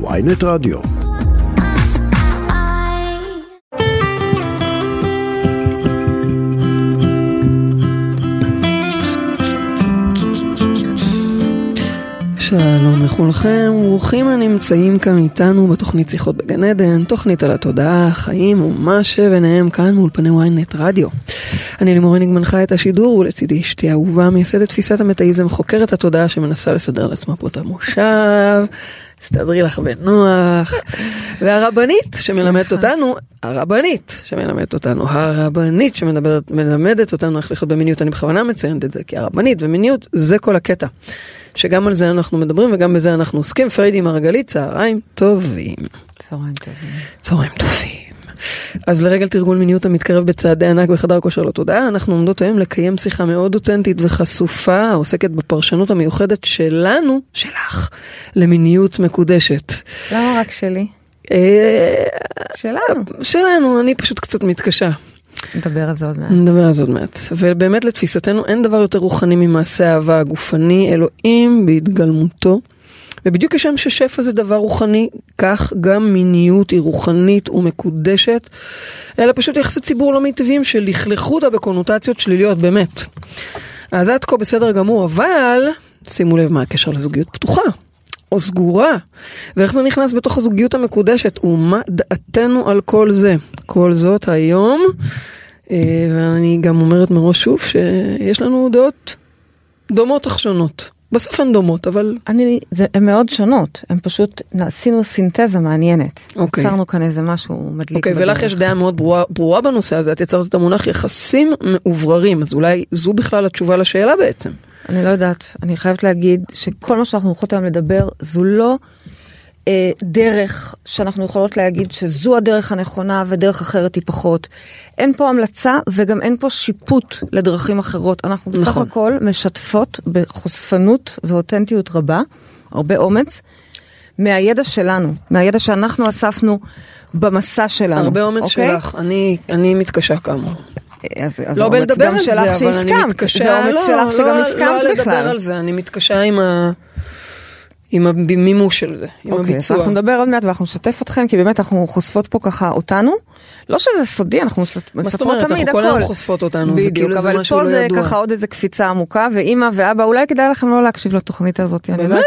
ויינט רדיו. שלום לכולכם, ברוכים הנמצאים כאן איתנו בתוכנית שיחות בגן עדן, תוכנית על התודעה, החיים ומה שביניהם כאן מאולפני ynet רדיו. אני לימורי מנחה את השידור ולצידי אשתי אהובה, מייסדת תפיסת המטאיזם, חוקרת התודעה שמנסה לסדר לעצמה פה את המושב. תסתדרי לך בנוח. והרבנית שמלמדת אותנו, הרבנית שמלמדת אותנו, הרבנית שמלמדת אותנו איך לחיות במיניות, אני בכוונה מציינת את זה, כי הרבנית ומיניות זה כל הקטע. שגם על זה אנחנו מדברים וגם בזה אנחנו עוסקים. פריידי מרגלית, צהריים טובים. צהריים טובים. צהריים טובים. אז לרגל תרגול מיניות המתקרב בצעדי ענק בחדר כושר לתודעה, אנחנו עומדות היום לקיים שיחה מאוד אותנטית וחשופה, העוסקת בפרשנות המיוחדת שלנו, שלך, למיניות מקודשת. למה רק שלי? אה, שלנו. שלנו, אני פשוט קצת מתקשה. נדבר על זה עוד מעט. נדבר על זה עוד מעט. ובאמת לתפיסתנו אין דבר יותר רוחני ממעשה אהבה הגופני, אלוהים בהתגלמותו. ובדיוק כשם ששפע זה דבר רוחני, כך גם מיניות היא רוחנית ומקודשת, אלא פשוט יחסי ציבור לא מיטביים שלכלכו אותה בקונוטציות שליליות, באמת. אז עד כה בסדר גמור, אבל שימו לב מה הקשר לזוגיות פתוחה. או סגורה, ואיך זה נכנס בתוך הזוגיות המקודשת, ומה דעתנו על כל זה. כל זאת היום, אה, ואני גם אומרת מראש שוב שיש לנו דעות דומות אך שונות. בסוף הן דומות, אבל... אני, זה, הן מאוד שונות, הן פשוט, עשינו סינתזה מעניינת. אוקיי. יצרנו כאן איזה משהו מדליק אוקיי, ולך יש דעה מאוד ברורה, ברורה בנושא הזה, את יצרת את המונח יחסים מאובררים, אז אולי זו בכלל התשובה לשאלה בעצם. אני לא יודעת, אני חייבת להגיד שכל מה שאנחנו הולכות היום לדבר זו לא אה, דרך שאנחנו יכולות להגיד שזו הדרך הנכונה ודרך אחרת היא פחות. אין פה המלצה וגם אין פה שיפוט לדרכים אחרות. אנחנו בסך נכון. הכל משתפות בחושפנות ואותנטיות רבה, הרבה אומץ, מהידע שלנו, מהידע שאנחנו אספנו במסע שלנו. הרבה אומץ אוקיי? שלך, אני, אני מתקשה כאמור. אז, אז לא בלדבר על זה, אבל אני. מתקשה, זה האומץ לא, שלך שגם לא, הסכמת לא לדבר בכלל. על זה, אני מתקשה עם ה... עם המימוש של זה, עם אוקיי, אז הביצוע. אנחנו נדבר עוד מעט ואנחנו נשתף אתכם, כי באמת אנחנו חושפות פה ככה אותנו. לא שזה סודי, אנחנו מספרות מה זאת תמיד אומרת, אנחנו כל הכל. היום חושפות אותנו, זה בדיוק, כאילו זה אבל משהו פה לא זה ידוע. ככה עוד איזה קפיצה עמוקה, ואימא ואבא, אולי כדאי לכם לא להקשיב לתוכנית הזאת. באמת?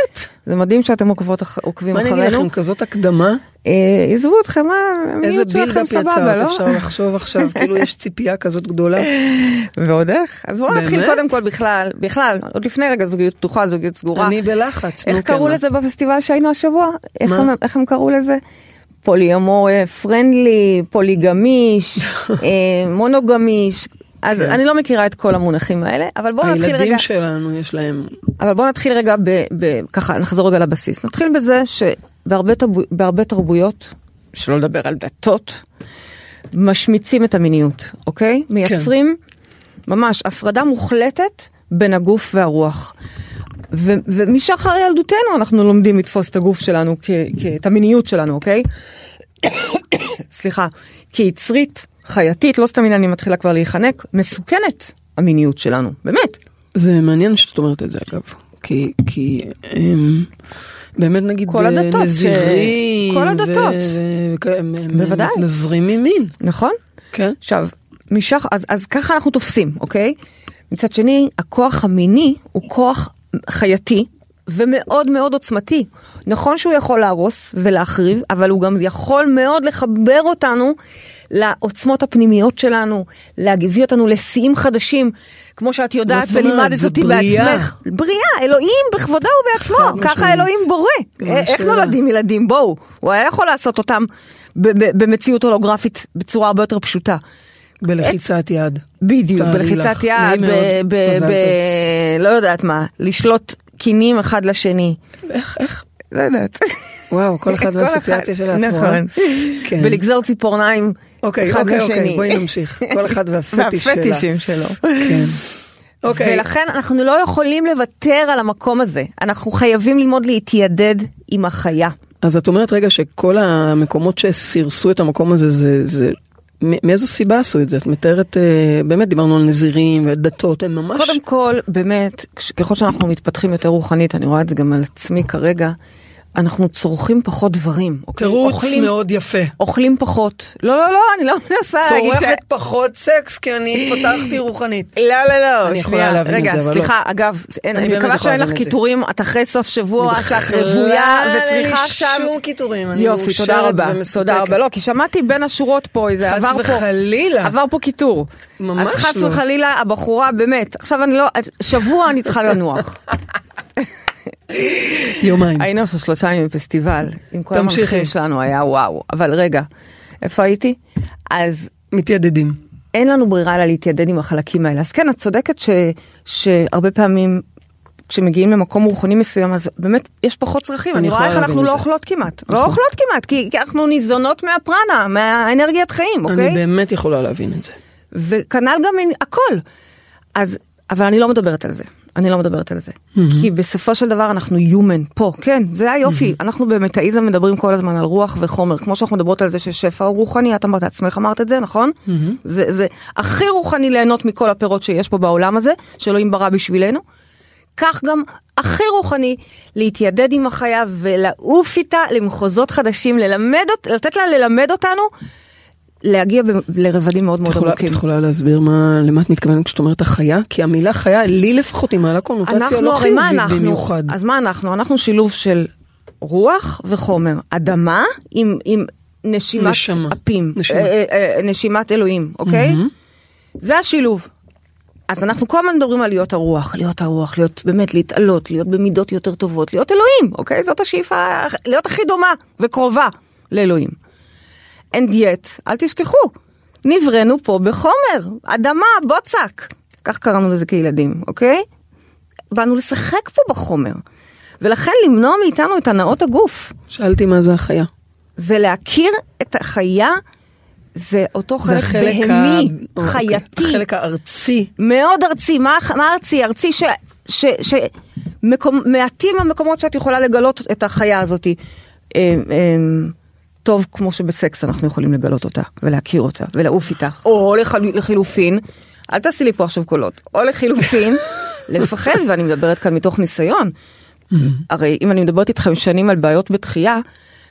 זה מדהים שאתם עוקבות עוקבים מה אני אגיד אחרינו. לכם, כזאת הקדמה? אה, עזבו אתכם, המיניות שלכם סבבה, לא? אפשר לחשוב עכשיו, כאילו יש ציפייה כזאת גדולה. ועוד איך? אז בואו נתחיל? קודם כל בכלל, בכלל, עוד לפני רגע זוגיות פתוחה, זוגיות סגורה. אני בלחץ, איך קראו כן, לזה בפסטיבל שהיינו השבוע? איך? הם- איך הם קראו לזה? פוליומור אה, פרנדלי, פוליגמיש, אה, מונוגמיש. אז כן. אני לא מכירה את כל המונחים האלה, אבל בואו נתחיל רגע, הילדים שלנו יש להם, אבל בואו נתחיל רגע, ב, ב, ככה נחזור רגע לבסיס. נתחיל בזה שבהרבה תרבו, בהרבה תרבויות, שלא לדבר על דתות, משמיצים את המיניות, אוקיי? מייצרים ממש הפרדה מוחלטת בין הגוף והרוח. ו- ומשחר ילדותנו אנחנו לומדים לתפוס את הגוף שלנו, כ- כ- את המיניות שלנו, אוקיי? סליחה, כיצרית, חייתית, לא סתם הנה אני מתחילה כבר להיחנק, מסוכנת המיניות שלנו, באמת. זה מעניין שאת אומרת את זה אגב, כי, כי הם, באמת נגיד כל הדתות, ש- נזירים, כל הדתות. ו- הם בוודאי. מתנזרים ממין, נכון? כן? עכשיו, משח... אז, אז ככה אנחנו תופסים, אוקיי? מצד שני, הכוח המיני הוא כוח חייתי ומאוד מאוד עוצמתי. נכון שהוא יכול להרוס ולהחריב, אבל הוא גם יכול מאוד לחבר אותנו לעוצמות הפנימיות שלנו, להביא אותנו לשיאים חדשים, כמו שאת יודעת? ולימדת אותי בריאה. בעצמך. בריאה, אלוהים בכבודו ובעצמו, ככה משמעית. אלוהים בורא. מה איך השאלה? נולדים ילדים? בואו, הוא היה יכול לעשות אותם במציאות הולוגרפית בצורה הרבה יותר פשוטה. בלחיצת יד. בדיוק, בלחיצת לך. יד, ב-. ב-. לא יודעת מה, לשלוט קינים אחד לשני. איך, איך? לא יודעת. וואו, כל אחד והאסוציאציה את רואה? נכון. כן. ולגזור ציפורניים אוקיי, אחד אוקיי, אוקיי, לשני. בואי נמשיך. כל אחד. והפטישים שלו. כן. אוקיי. ולכן אנחנו לא יכולים לוותר על המקום הזה. אנחנו חייבים ללמוד להתיידד עם החיה. אז את אומרת רגע שכל המקומות שסירסו את המקום הזה זה, זה מאיזו סיבה עשו את זה? את מתארת, אה, באמת דיברנו על נזירים ודתות, הם ממש... קודם כל, באמת, ככל שאנחנו מתפתחים יותר רוחנית, אני רואה את זה גם על עצמי כרגע, אנחנו צורכים פחות דברים. אוקיי? תירוץ אוכלים, מאוד יפה. אוכלים פחות. לא, לא, לא, אני לא מנסה להגיד. צורכת פחות סקס כי אני התפתחתי רוחנית. לא, לא, לא, אני יכולה להבין את רגע, זה, אבל לא. סליחה, אגב, אין, אני אני מקווה שאין לך את. קיטורים, את אחרי סוף שבוע, שאת רוויה וצריכה עכשיו... אין לי שום קיטורים, אני יופי, תודה רבה. תודה רבה, לא, כי שמעתי בין השורות פה, איזה חס עבר פה, וחלילה. עבר פה קיטור. ממש אז חס לא. וחלילה, הבחורה, באמת, עכשיו אני לא, שבוע אני צריכה לנוח. יומיים. היינו עכשיו שלושה ימים בפסטיבל, עם כל. המנחים שלנו, היה וואו. אבל רגע, איפה הייתי? אז מתיידדים. אין לנו ברירה אלא להתיידד עם החלקים האלה. אז כן, את צודקת ש, שהרבה פעמים כשמגיעים למקום רוחני מסוים, אז באמת יש פחות צרכים. אני אני רואה איך אנחנו לא זה. אוכלות כמעט. לא נכון. אוכלות כמעט, כי, כי אנחנו ניזונות מהפרנה, מהאנרגיית חיים, אוקיי? אני באמת יכולה להבין את זה. וכנ"ל גם הכל. אז, אבל אני לא מדברת על זה. אני לא מדברת על זה. כי בסופו של דבר אנחנו human פה, כן, זה היופי. אנחנו במטאיזם מדברים כל הזמן על רוח וחומר, כמו שאנחנו מדברות על זה ששפע הוא רוחני, את אמרת עצמך אמרת את זה, נכון? זה, זה הכי רוחני ליהנות מכל הפירות שיש פה בעולם הזה, שאלוהים ברא בשבילנו. כך גם הכי רוחני להתיידד עם החיה ולעוף איתה למחוזות חדשים, ללמד, לתת לה ללמד אותנו להגיע ב- לרבדים מאוד מאוד יכולה- את עמוקים. יכולה להסביר מה, למה את מתכוונת כשאת אומרת החיה? כי המילה חיה, לי לפחות היא מעלה קונוטציה לא חיובית? במיוחד. אז מה אנחנו? אנחנו שילוב של רוח וחומר. אדמה עם, עם נשימת נשמה. אפים. נשמה. אה, אה, אה, נשימת אלוהים, אוקיי? זה השילוב. אז אנחנו כל הזמן מדברים על להיות הרוח, להיות הרוח, להיות באמת להתעלות, להיות במידות יותר טובות, להיות אלוהים, אוקיי? זאת השאיפה, להיות הכי דומה וקרובה לאלוהים. And yet, אל תשכחו, נבראנו פה בחומר, אדמה, בוצק. כך קראנו לזה כילדים, אוקיי? באנו לשחק פה בחומר. ולכן למנוע מאיתנו את הנאות הגוף. שאלתי מה זה החיה. זה להכיר את החיה, זה אותו זה חלק החלק ה- בהמי, אוקיי, חייתי. החלק הארצי. מאוד ארצי, מה, מה ארצי? ארצי ש... ש, ש מקום, מעטים המקומות שאת יכולה לגלות את החיה הזאת. טוב כמו שבסקס אנחנו יכולים לגלות אותה ולהכיר אותה ולעוף איתה. או לחל, לחילופין, אל תעשי לי פה עכשיו קולות, או לחילופין, לפחד, ואני מדברת כאן מתוך ניסיון. הרי אם אני מדברת איתכם שנים על בעיות בתחייה,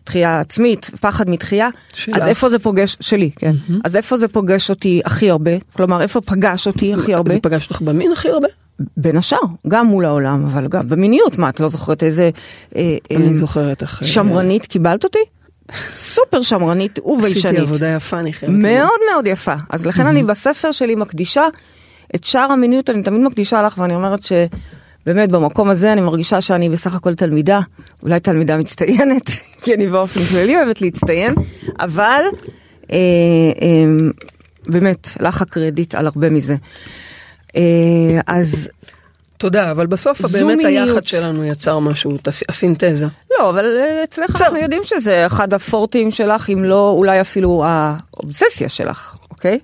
תחייה עצמית, פחד מתחייה, שלך. אז איפה זה פוגש, שלי, כן. אז איפה זה פוגש אותי הכי הרבה? כלומר, איפה פגש אותי הכי הרבה? זה פגש אותך במין הכי הרבה? בין השאר, גם מול העולם, אבל גם במיניות, מה, את לא זוכרת איזה אה, אני אה, זוכרת. אה, שמרנית קיבלת אותי? סופר שמרנית עשיתי וביישנית. עבודה יפה, אני חייבת. מאוד מאוד יפה. אז לכן אני בספר שלי מקדישה את שאר המיניות, אני תמיד מקדישה לך, ואני אומרת שבאמת במקום הזה אני מרגישה שאני בסך הכל תלמידה, אולי תלמידה מצטיינת, כי אני באופן כללי אוהבת להצטיין, אבל אה, אה, באמת, לך הקרדיט על הרבה מזה. אה, אז תודה, אבל בסוף באמת. היחד שלנו יצר משהו, הסינתזה. לא, אבל אה, אצלך. אנחנו יודעים שזה אחד הפורטים שלך, אם לא אולי אפילו האובססיה שלך, אוקיי?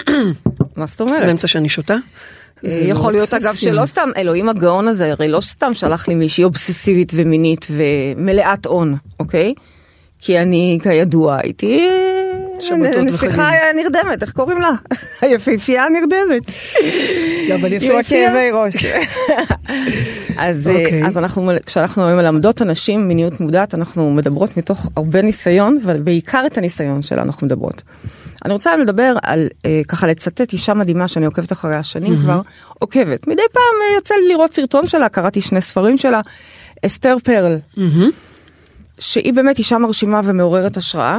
מה זאת אומרת? באמצע שאני שותה? לא יכול להיות אגב. שלא סתם אלוהים הגאון הזה הרי לא סתם שלח לי מישהי אובססיבית ומינית ומלאת הון אוקיי כי אני כידוע הייתי שבתות נסיכה. נרדמת איך קוראים לה היפהפייה הנרדמת אבל עם יפהפייה. הכאבי ראש אז אה, אוקיי. אז אנחנו כשאנחנו מלמדות אנשים מיניות מודעת אנחנו מדברות מתוך הרבה ניסיון ובעיקר את הניסיון שלנו אנחנו מדברות. אני רוצה לדבר על אה, ככה לצטט אישה מדהימה שאני עוקבת אחריה שנים כבר עוקבת מדי פעם אה, יוצא לי לראות סרטון שלה קראתי שני ספרים שלה אסתר פרל. שהיא באמת אישה מרשימה ומעוררת השראה.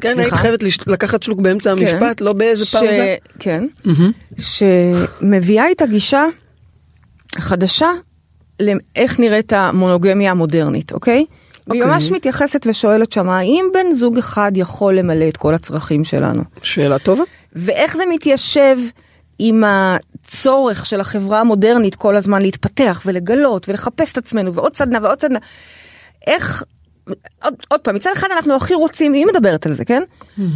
כן, סליחה? היית חייבת לקחת שלוק באמצע כן. המשפט, לא באיזה ש- פאוזה. כן. שמביאה את הגישה החדשה לאיך נראית המונוגמיה המודרנית, אוקיי? והיא אוקיי. ממש מתייחסת ושואלת שמה, האם בן זוג אחד יכול למלא את כל הצרכים שלנו? שאלה טובה. ואיך זה מתיישב עם הצורך של החברה המודרנית כל הזמן להתפתח ולגלות ולחפש את עצמנו ועוד סדנה ועוד סדנה. איך, עוד, עוד פעם, מצד אחד אנחנו הכי רוצים, היא מדברת על זה, כן?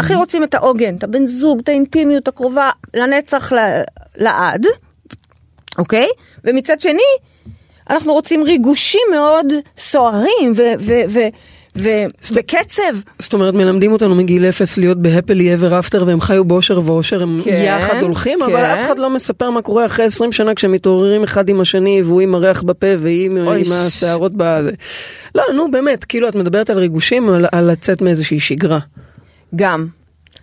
הכי רוצים את העוגן, את הבן זוג, את האינטימיות הקרובה לנצח ל- לעד, אוקיי? ומצד שני, אנחנו רוצים ריגושים מאוד סוערים ו- ו- ו- ובקצב. זאת אומרת, מלמדים אותנו מגיל אפס להיות בהפלי ever after, והם חיו באושר ואושר, הם כן, יחד הולכים, כן. אבל אף אחד לא מספר מה קורה אחרי 20 שנה כשהם מתעוררים אחד עם השני, והוא עם הריח בפה והיא עם השערות בזה. לא, נו באמת, כאילו את מדברת על ריגושים, על, על לצאת מאיזושהי שגרה. גם.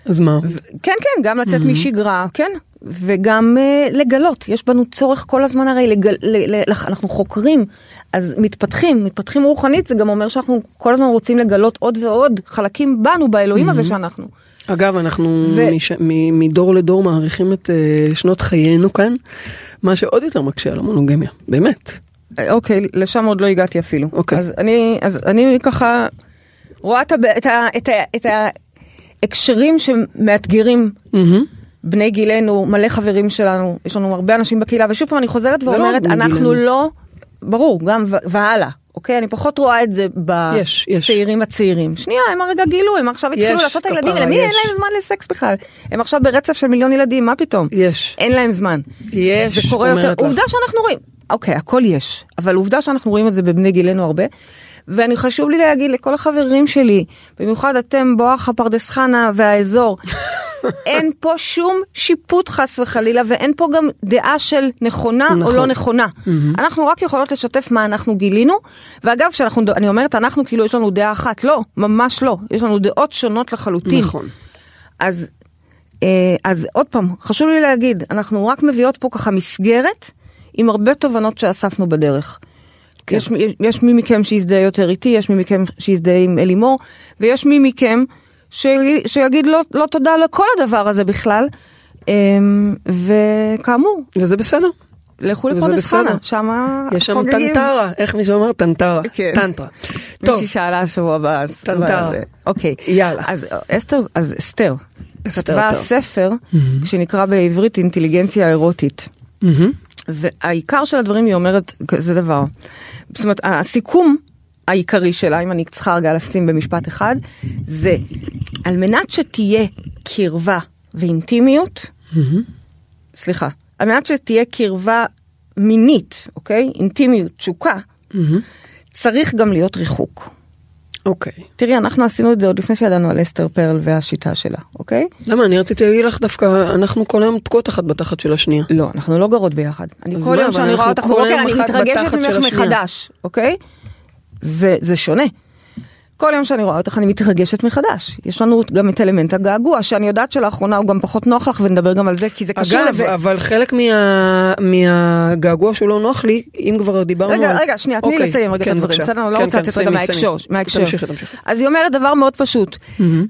אז מה? כן, כן, גם לצאת משגרה, כן. וגם uh, לגלות, יש בנו צורך כל הזמן הרי, לגל, ל, ל, אנחנו חוקרים, אז מתפתחים, מתפתחים רוחנית, זה גם אומר שאנחנו כל הזמן רוצים לגלות עוד ועוד חלקים בנו, באלוהים הזה שאנחנו. אגב, אנחנו ו- מש, מ, מדור לדור מעריכים את uh, שנות חיינו כאן, מה שעוד יותר מקשה על המונוגמיה, באמת. אה, אוקיי, לשם עוד לא הגעתי אפילו. אוקיי. אז אני, אז אני ככה רואה את, את, ה, את, ה, את ההקשרים שמאתגרים מהמם. בני גילנו, מלא חברים שלנו, יש לנו הרבה אנשים בקהילה, ושוב פעם אני חוזרת לא ואומרת, בני אנחנו גילנו. לא, ברור, גם והלאה, אוקיי? אני פחות רואה את זה. בצעירים הצעירים. שנייה, הם הרגע גילו, הם עכשיו התחילו יש, לעשות את הילדים, למי אין. להם זמן לסקס בכלל? הם עכשיו ברצף של מיליון ילדים, מה פתאום? יש. אין להם זמן. יש, זה קורה יותר, לך. עובדה שאנחנו רואים, אוקיי, הכל יש, אבל עובדה שאנחנו רואים את זה בבני גילנו הרבה. ואני חשוב לי להגיד לכל החברים שלי, במיוחד אתם בואכה פרדס חנה והאזור, אין פה שום שיפוט חס וחלילה, ואין פה גם דעה של נכונה או נכון. לא נכונה. אנחנו רק יכולות לשתף מה אנחנו גילינו, ואגב, שאנחנו, אני אומרת אנחנו כאילו יש לנו דעה אחת, לא, ממש לא, יש לנו דעות שונות לחלוטין. נכון. אז, אה, אז עוד פעם, חשוב לי להגיד, אנחנו רק מביאות פה ככה מסגרת עם הרבה תובנות שאספנו בדרך. כן. יש, יש מי מכם שיזדהה יותר איתי, יש מי מכם שיזדהה עם אלימור, ויש מי מכם שיגיד, שיגיד לא, לא תודה לכל הדבר הזה בכלל. אה, וכאמור, וזה בסדר. לכו לפרדס. חנה, שמה יש שם חוגגים. טנטרה, איך מישהו אמר? טנטרה. כן. טנטרה. טוב, מישהי שאלה השבוע הבא, אז- טנטרה. אוקיי. יאללה. אז אסתר, אז אסתר, כתבה. ספר שנקרא בעברית אינטליגנציה אירוטית. והעיקר של הדברים היא אומרת כזה דבר. זאת אומרת, הסיכום העיקרי שלה, אם אני צריכה רגע לשים במשפט אחד, זה על מנת שתהיה קרבה ואינטימיות, סליחה, על מנת שתהיה קרבה מינית, אוקיי? אינטימיות, תשוקה. צריך גם להיות ריחוק. אוקיי. תראי, אנחנו עשינו את זה עוד לפני שידענו על אסתר פרל והשיטה שלה, אוקיי? למה? אני רציתי להגיד לך דווקא, אנחנו כל היום תקועות אחת בתחת של השנייה. לא, אנחנו לא גרות ביחד. אני כל מה, יום שאני רואה אותך בבוקר, יום אני מתרגשת ממך. מחדש, אוקיי? זה, זה שונה. כל יום שאני רואה אותך אני מתרגשת מחדש. יש לנו גם את אלמנט הגעגוע, שאני יודעת שלאחרונה הוא גם פחות נוח לך ונדבר גם על זה, כי זה קשור אגב, לזה. אבל חלק מה- מהגעגוע שהוא לא נוח לי, אם כבר דיברנו רגע, על... רגע, שנייה, תני לי אוקיי, לסיים רגע את כן, הדברים. בסדר? אני לא כן, רוצה כן, לצאת רגע מההקשר. אז היא אומרת דבר מאוד פשוט,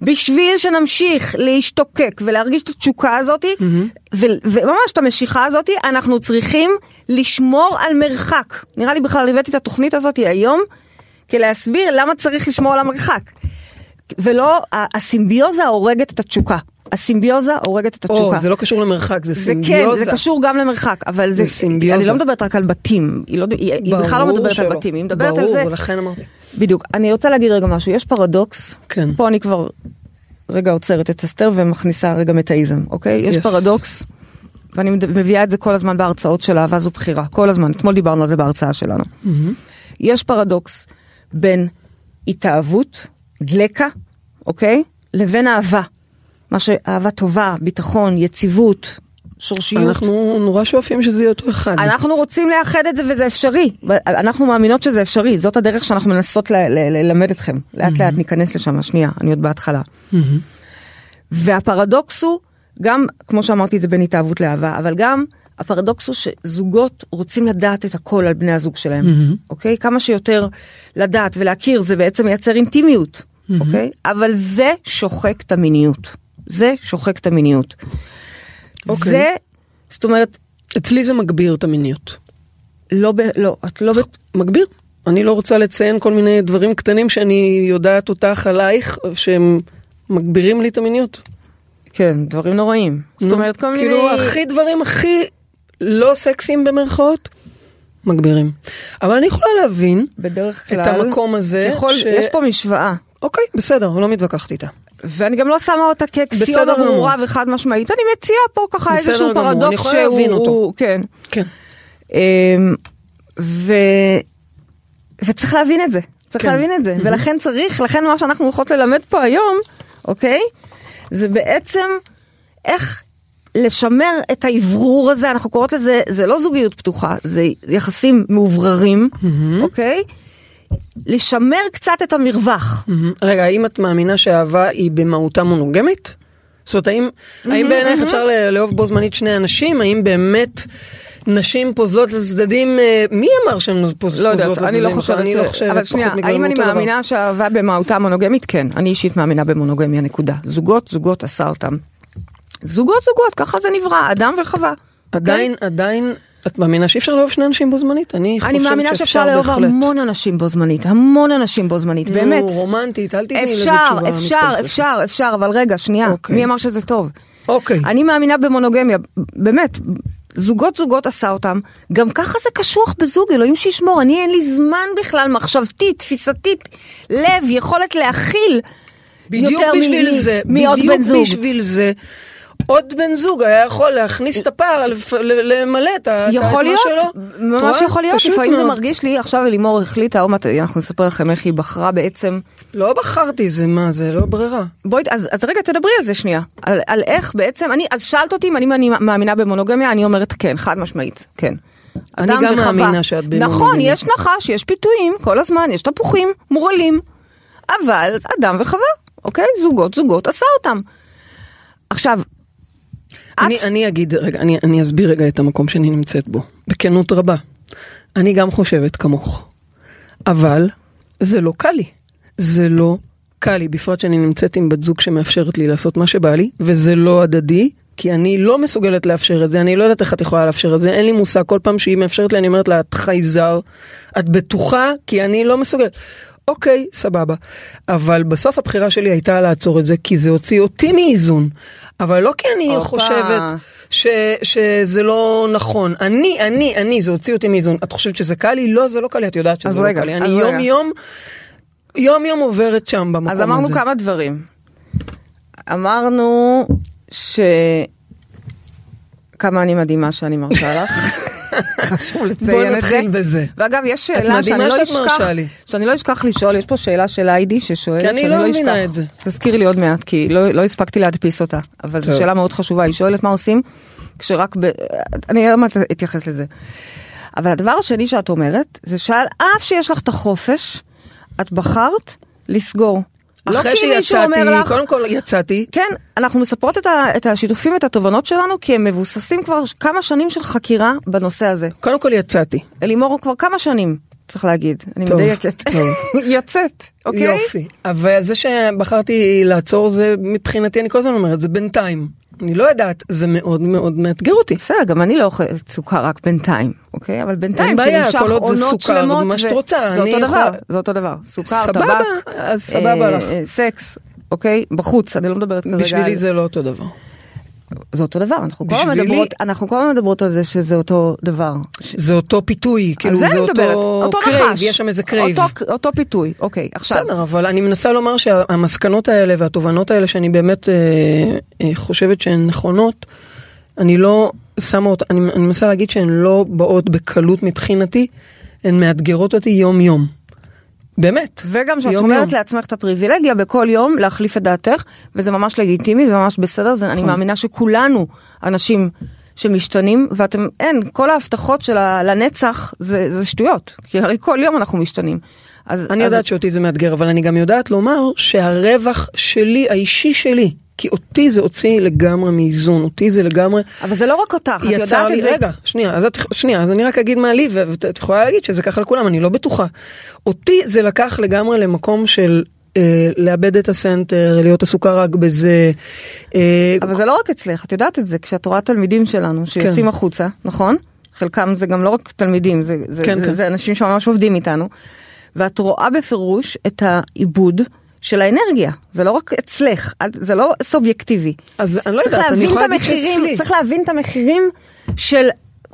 בשביל שנמשיך להשתוקק ולהרגיש את התשוקה הזאתי, ו- וממש את המשיכה הזאתי, אנחנו צריכים לשמור על מרחק. נראה לי בכלל הבאתי את התוכנית הזאתי היום, כדי להסביר למה צריך לשמור על המרחק. ולא, הסימביוזה הורגת את התשוקה. הסימביוזה הורגת את או, התשוקה. זה לא קשור למרחק, זה זה סימביוזה. כן, זה קשור גם למרחק, אבל זה, זה סימביוזה. אני לא מדברת רק על בתים, היא, לא, היא, היא בכלל לא ברור מדברת שלא. על בתים, היא מדברת על זה, ברור, ולכן אמרתי. בדיוק. אני רוצה להגיד רגע משהו, יש פרדוקס, כן. פה אני כבר רגע עוצרת את אסתר ומכניסה רגע מטאיזם, אוקיי? יש Yes. פרדוקס, ואני מביאה את זה כל הזמן בהרצאות של אהבה זו בחירה, כל הזמן, אתמול דיברנו על זה בהרצאה שלנו. יש פרדוקס בין התאהבות, דלקה, אוקיי? לבין אהבה. מה שאהבה טובה, ביטחון, יציבות, שורשיות. אנחנו נורא שואפים שזה יהיה אותו אחד. אנחנו רוצים לאחד את זה וזה אפשרי. אנחנו מאמינות שזה אפשרי, זאת הדרך שאנחנו מנסות ללמד אתכם. לאט לאט ניכנס לשם, שנייה, אני עוד בהתחלה. והפרדוקס הוא, גם, כמו שאמרתי את זה בין התאהבות לאהבה, אבל גם הפרדוקס הוא שזוגות רוצים לדעת את הכל על בני הזוג שלהם, אוקיי? כמה שיותר לדעת ולהכיר זה בעצם מייצר אינטימיות, אוקיי? אבל זה שוחק את המיניות. זה שוחק את המיניות. אוקיי. זה, זאת אומרת, אצלי זה מגביר את המיניות. לא, ב, לא, את לא, ב, מגביר. אני לא רוצה לציין כל מיני דברים קטנים שאני יודעת אותך עלייך, שהם מגבירים לי את המיניות. כן, דברים נוראים. זאת אומרת, כל מיני... כאילו הכי דברים הכי לא סקסיים במרכאות, מגבירים. אבל אני יכולה להבין, בדרך את כלל, המקום הזה יכול, ש- יש פה משוואה, אוקיי, בסדר, לא מתווכחת איתה. ואני גם לא שמה אותה כאקסיומה. ברורה וחד משמעית, אני מציעה פה ככה איזשהו גמור, אני פרדוקס יכולה שהוא... להבין אותו. כן. כן. אמ, ו... וצריך להבין את זה. צריך כן. להבין את זה. ולכן צריך, לכן מה שאנחנו הולכות ללמד פה היום, אוקיי? זה בעצם איך לשמר את האוורור הזה, אנחנו קוראות לזה, זה לא זוגיות פתוחה, זה יחסים מאובררים, אוקיי? לשמר קצת את המרווח. מהמם. רגע, האם את מאמינה שאהבה היא במהותה מונוגמית? זאת אומרת, האם, האם בעינייך אפשר ל- לאהוב בו זמנית שני אנשים? האם באמת נשים פוזלות לצדדים? אה, מי אמר שהן פוז- לא לצדדים? יודעת, אני לא חושבת, אני ש- לא חושבת, אבל שנייה, האם אני. מאמינה שאהבה במהותה מונוגמית? כן, אני אישית מאמינה במונוגמיה, נקודה. זוגות, זוגות עשה אותם. זוגות, זוגות, ככה זה נברא, אדם וחווה. עדיין, עדיין, את מאמינה שאי אפשר לאהוב שני אנשים בו זמנית? אני חושבת אני מאמינה שאפשר לאהוב. המון אנשים בו זמנית, המון אנשים בו זמנית, באמת. נו, רומנטית, אל תתני לזה אפשר, תשובה אפשר, מתפלספת. אפשר, אפשר, אבל רגע, שנייה, אוקיי. מי אמר שזה טוב? אוקיי. אני מאמינה במונוגמיה, באמת, זוגות זוגות עשה אותם, גם ככה זה קשוח בזוג, אלוהים שישמור, אני אין לי זמן בכלל, מחשבתית, תפיסתית, לב, יכולת להכיל בדיוק יותר בשביל מ- זה, מעוד בדיוק בן זוג. בשביל זה. עוד בן זוג היה יכול להכניס את הפער, למלא את יכול להיות. ממש? יכול להיות, לפעמים זה. מרגיש לי, עכשיו אלימור החליטה, אנחנו נספר לכם איך היא בחרה בעצם. לא בחרתי, זה מה, זה לא ברירה. בואי, אז, אז רגע תדברי על זה שנייה, על, איך בעצם, אני, אז שאלת אותי אם אני, מאמינה במונוגמיה, אני אומרת כן, חד משמעית, כן. אני גם. מאמינה שאת במונוגמיה. נכון, יש נחש, יש פיתויים, כל הזמן, יש תפוחים, מורעלים, אבל אדם וחווה, אוקיי? זוגות, זוגות, עשה אותם. עכשיו, את, אני אגיד, רגע, אני, אני אסביר רגע את המקום שאני נמצאת בו, בכנות רבה. אני גם חושבת כמוך, אבל זה לא קל לי. זה לא קל לי, בפרט שאני נמצאת עם בת זוג שמאפשרת לי לעשות מה שבא לי, וזה לא הדדי, כי אני לא מסוגלת לאפשר את זה, אני לא יודעת איך את יכולה לאפשר את זה, אין לי מושג, כל פעם שהיא מאפשרת לי אני אומרת לה, את חייזר, את בטוחה? כי אני לא מסוגלת. אוקיי, סבבה. אבל בסוף הבחירה שלי הייתה לעצור את זה, כי זה הוציא אותי מאיזון. אבל לא כי אני הופה. חושבת ש, שזה לא נכון. אני, אני, אני, זה הוציא אותי מאיזון. את חושבת שזה קל לי? לא, זה לא קל לי, את יודעת שזה לא רגע, קל לי. אני רגע. יום יום, יום יום עוברת שם במקום הזה. אז אמרנו כמה דברים. אמרנו ש... כמה אני מדהימה שאני מרשה לך. חשוב לציין בוא את זה. נתחיל בזה. ואגב, יש שאלה שאני לא אשכח. שאני לא אשכח לשאול, יש פה שאלה של היידי ששואלת, כי אני שאני לא לא מבינה אשכח. את זה. תזכירי לי עוד מעט, כי לא, לא הספקתי להדפיס אותה, אבל זו. שאלה מאוד חשובה, היא שואלת מה עושים כשרק ב... אני עוד מעט אתייחס לזה. אבל הדבר השני שאת אומרת, זה שעל אף שיש לך את החופש, את בחרת לסגור. אחרי לא כי מישהו אומר לך, קודם כל יצאתי, כן, אנחנו מספרות את, ה, את השיתופים ואת התובנות שלנו, כי הם מבוססים כבר כמה שנים של חקירה בנושא הזה. קודם כל יצאתי. אלימור כבר כמה שנים, צריך להגיד, אני טוב, מדייקת. טוב. יוצאת, אוקיי? יופי. אבל זה שבחרתי לעצור זה מבחינתי, אני כל הזמן אומרת, זה בינתיים. אני לא יודעת, זה מאוד מאוד מאתגר אותי. בסדר, גם אני לא אוכלת סוכר רק בינתיים, אוקיי? אבל בינתיים, אין בעיה, שנמשך כל עוד זה עונות סוכר, שלמות, מה שאת רוצה, זה אותו דבר, זה אותו דבר. סוכר, סבבה, טבק, אז סבבה אה, לך. אה, סקס, אוקיי? בחוץ, אני לא מדברת כרגע בשבילי. זה לא אותו דבר. זה אותו דבר, אנחנו כל הזמן מדברות, אנחנו כל הזמן מדברות על זה שזה אותו דבר. זה אותו פיתוי, כאילו זה זה אותו אותו crave, נחש. יש שם איזה crave. אותו- אותו פיתוי, אוקיי, עכשיו. בסדר, אבל אני מנסה לומר שהמסקנות האלה והתובנות האלה שאני באמת אה, אה, חושבת שהן נכונות, אני לא שמה אותה, אני, אני מנסה להגיד שהן לא באות בקלות מבחינתי, הן מאתגרות אותי יום יום. באמת. וגם שאת יום אומרת יום. לעצמך את הפריבילגיה בכל יום להחליף את דעתך, וזה ממש לגיטימי, זה ממש בסדר, זה, נכון. אני מאמינה שכולנו אנשים שמשתנים, ואתם, אין, כל ההבטחות של ה- לנצח זה, זה שטויות, כי הרי כל יום אנחנו משתנים. אז, אני אז, יודעת שאותי זה מאתגר, אבל אני גם יודעת לומר שהרווח שלי, האישי שלי, כי אותי זה הוציא לגמרי מאיזון, אותי זה לגמרי... אבל זה לא רק אותך, את יודעת לי, את זה. רגע, שנייה, אז את, שנייה, אז אני רק אגיד מה לי, ואת יכולה להגיד שזה ככה לכולם, אני לא בטוחה. אותי זה לקח לגמרי למקום של אה, לאבד את הסנטר, להיות עסוקה רק בזה. אה, אבל זה לא רק אצלך, את יודעת את זה, כשאת רואה תלמידים שלנו שיוצאים כן. החוצה, נכון? חלקם זה גם לא רק תלמידים, זה, זה, כן, זה, כן. זה אנשים שממש עובדים איתנו, ואת רואה בפירוש את העיבוד של האנרגיה, זה לא רק אצלך, זה לא סובייקטיבי. אז אני לא יודעת, אני יכולה להגיד שאצלי. צריך להבין את המחירים של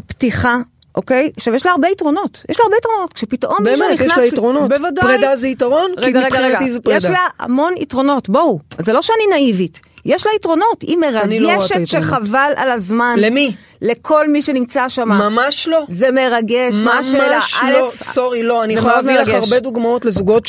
פתיחה. אוקיי? עכשיו יש לה הרבה יתרונות, יש לה הרבה יתרונות, כשפתאום מישהו באמת, נכנס... יש לה יתרונות. בוודאי. פרידה זה יתרון, כי רגע, רגע, רגע, זה פרידה. יש לה המון יתרונות, בואו, זה לא שאני נאיבית, יש לה יתרונות, היא לא מרגשת היתרונות. שחבל על הזמן. למי? לכל מי שנמצא שם. ממש לא. זה מרגש, מה השאלה? ממש לא, סורי, לא, אני יכולה להביא לך. הרבה דוגמאות לזוגות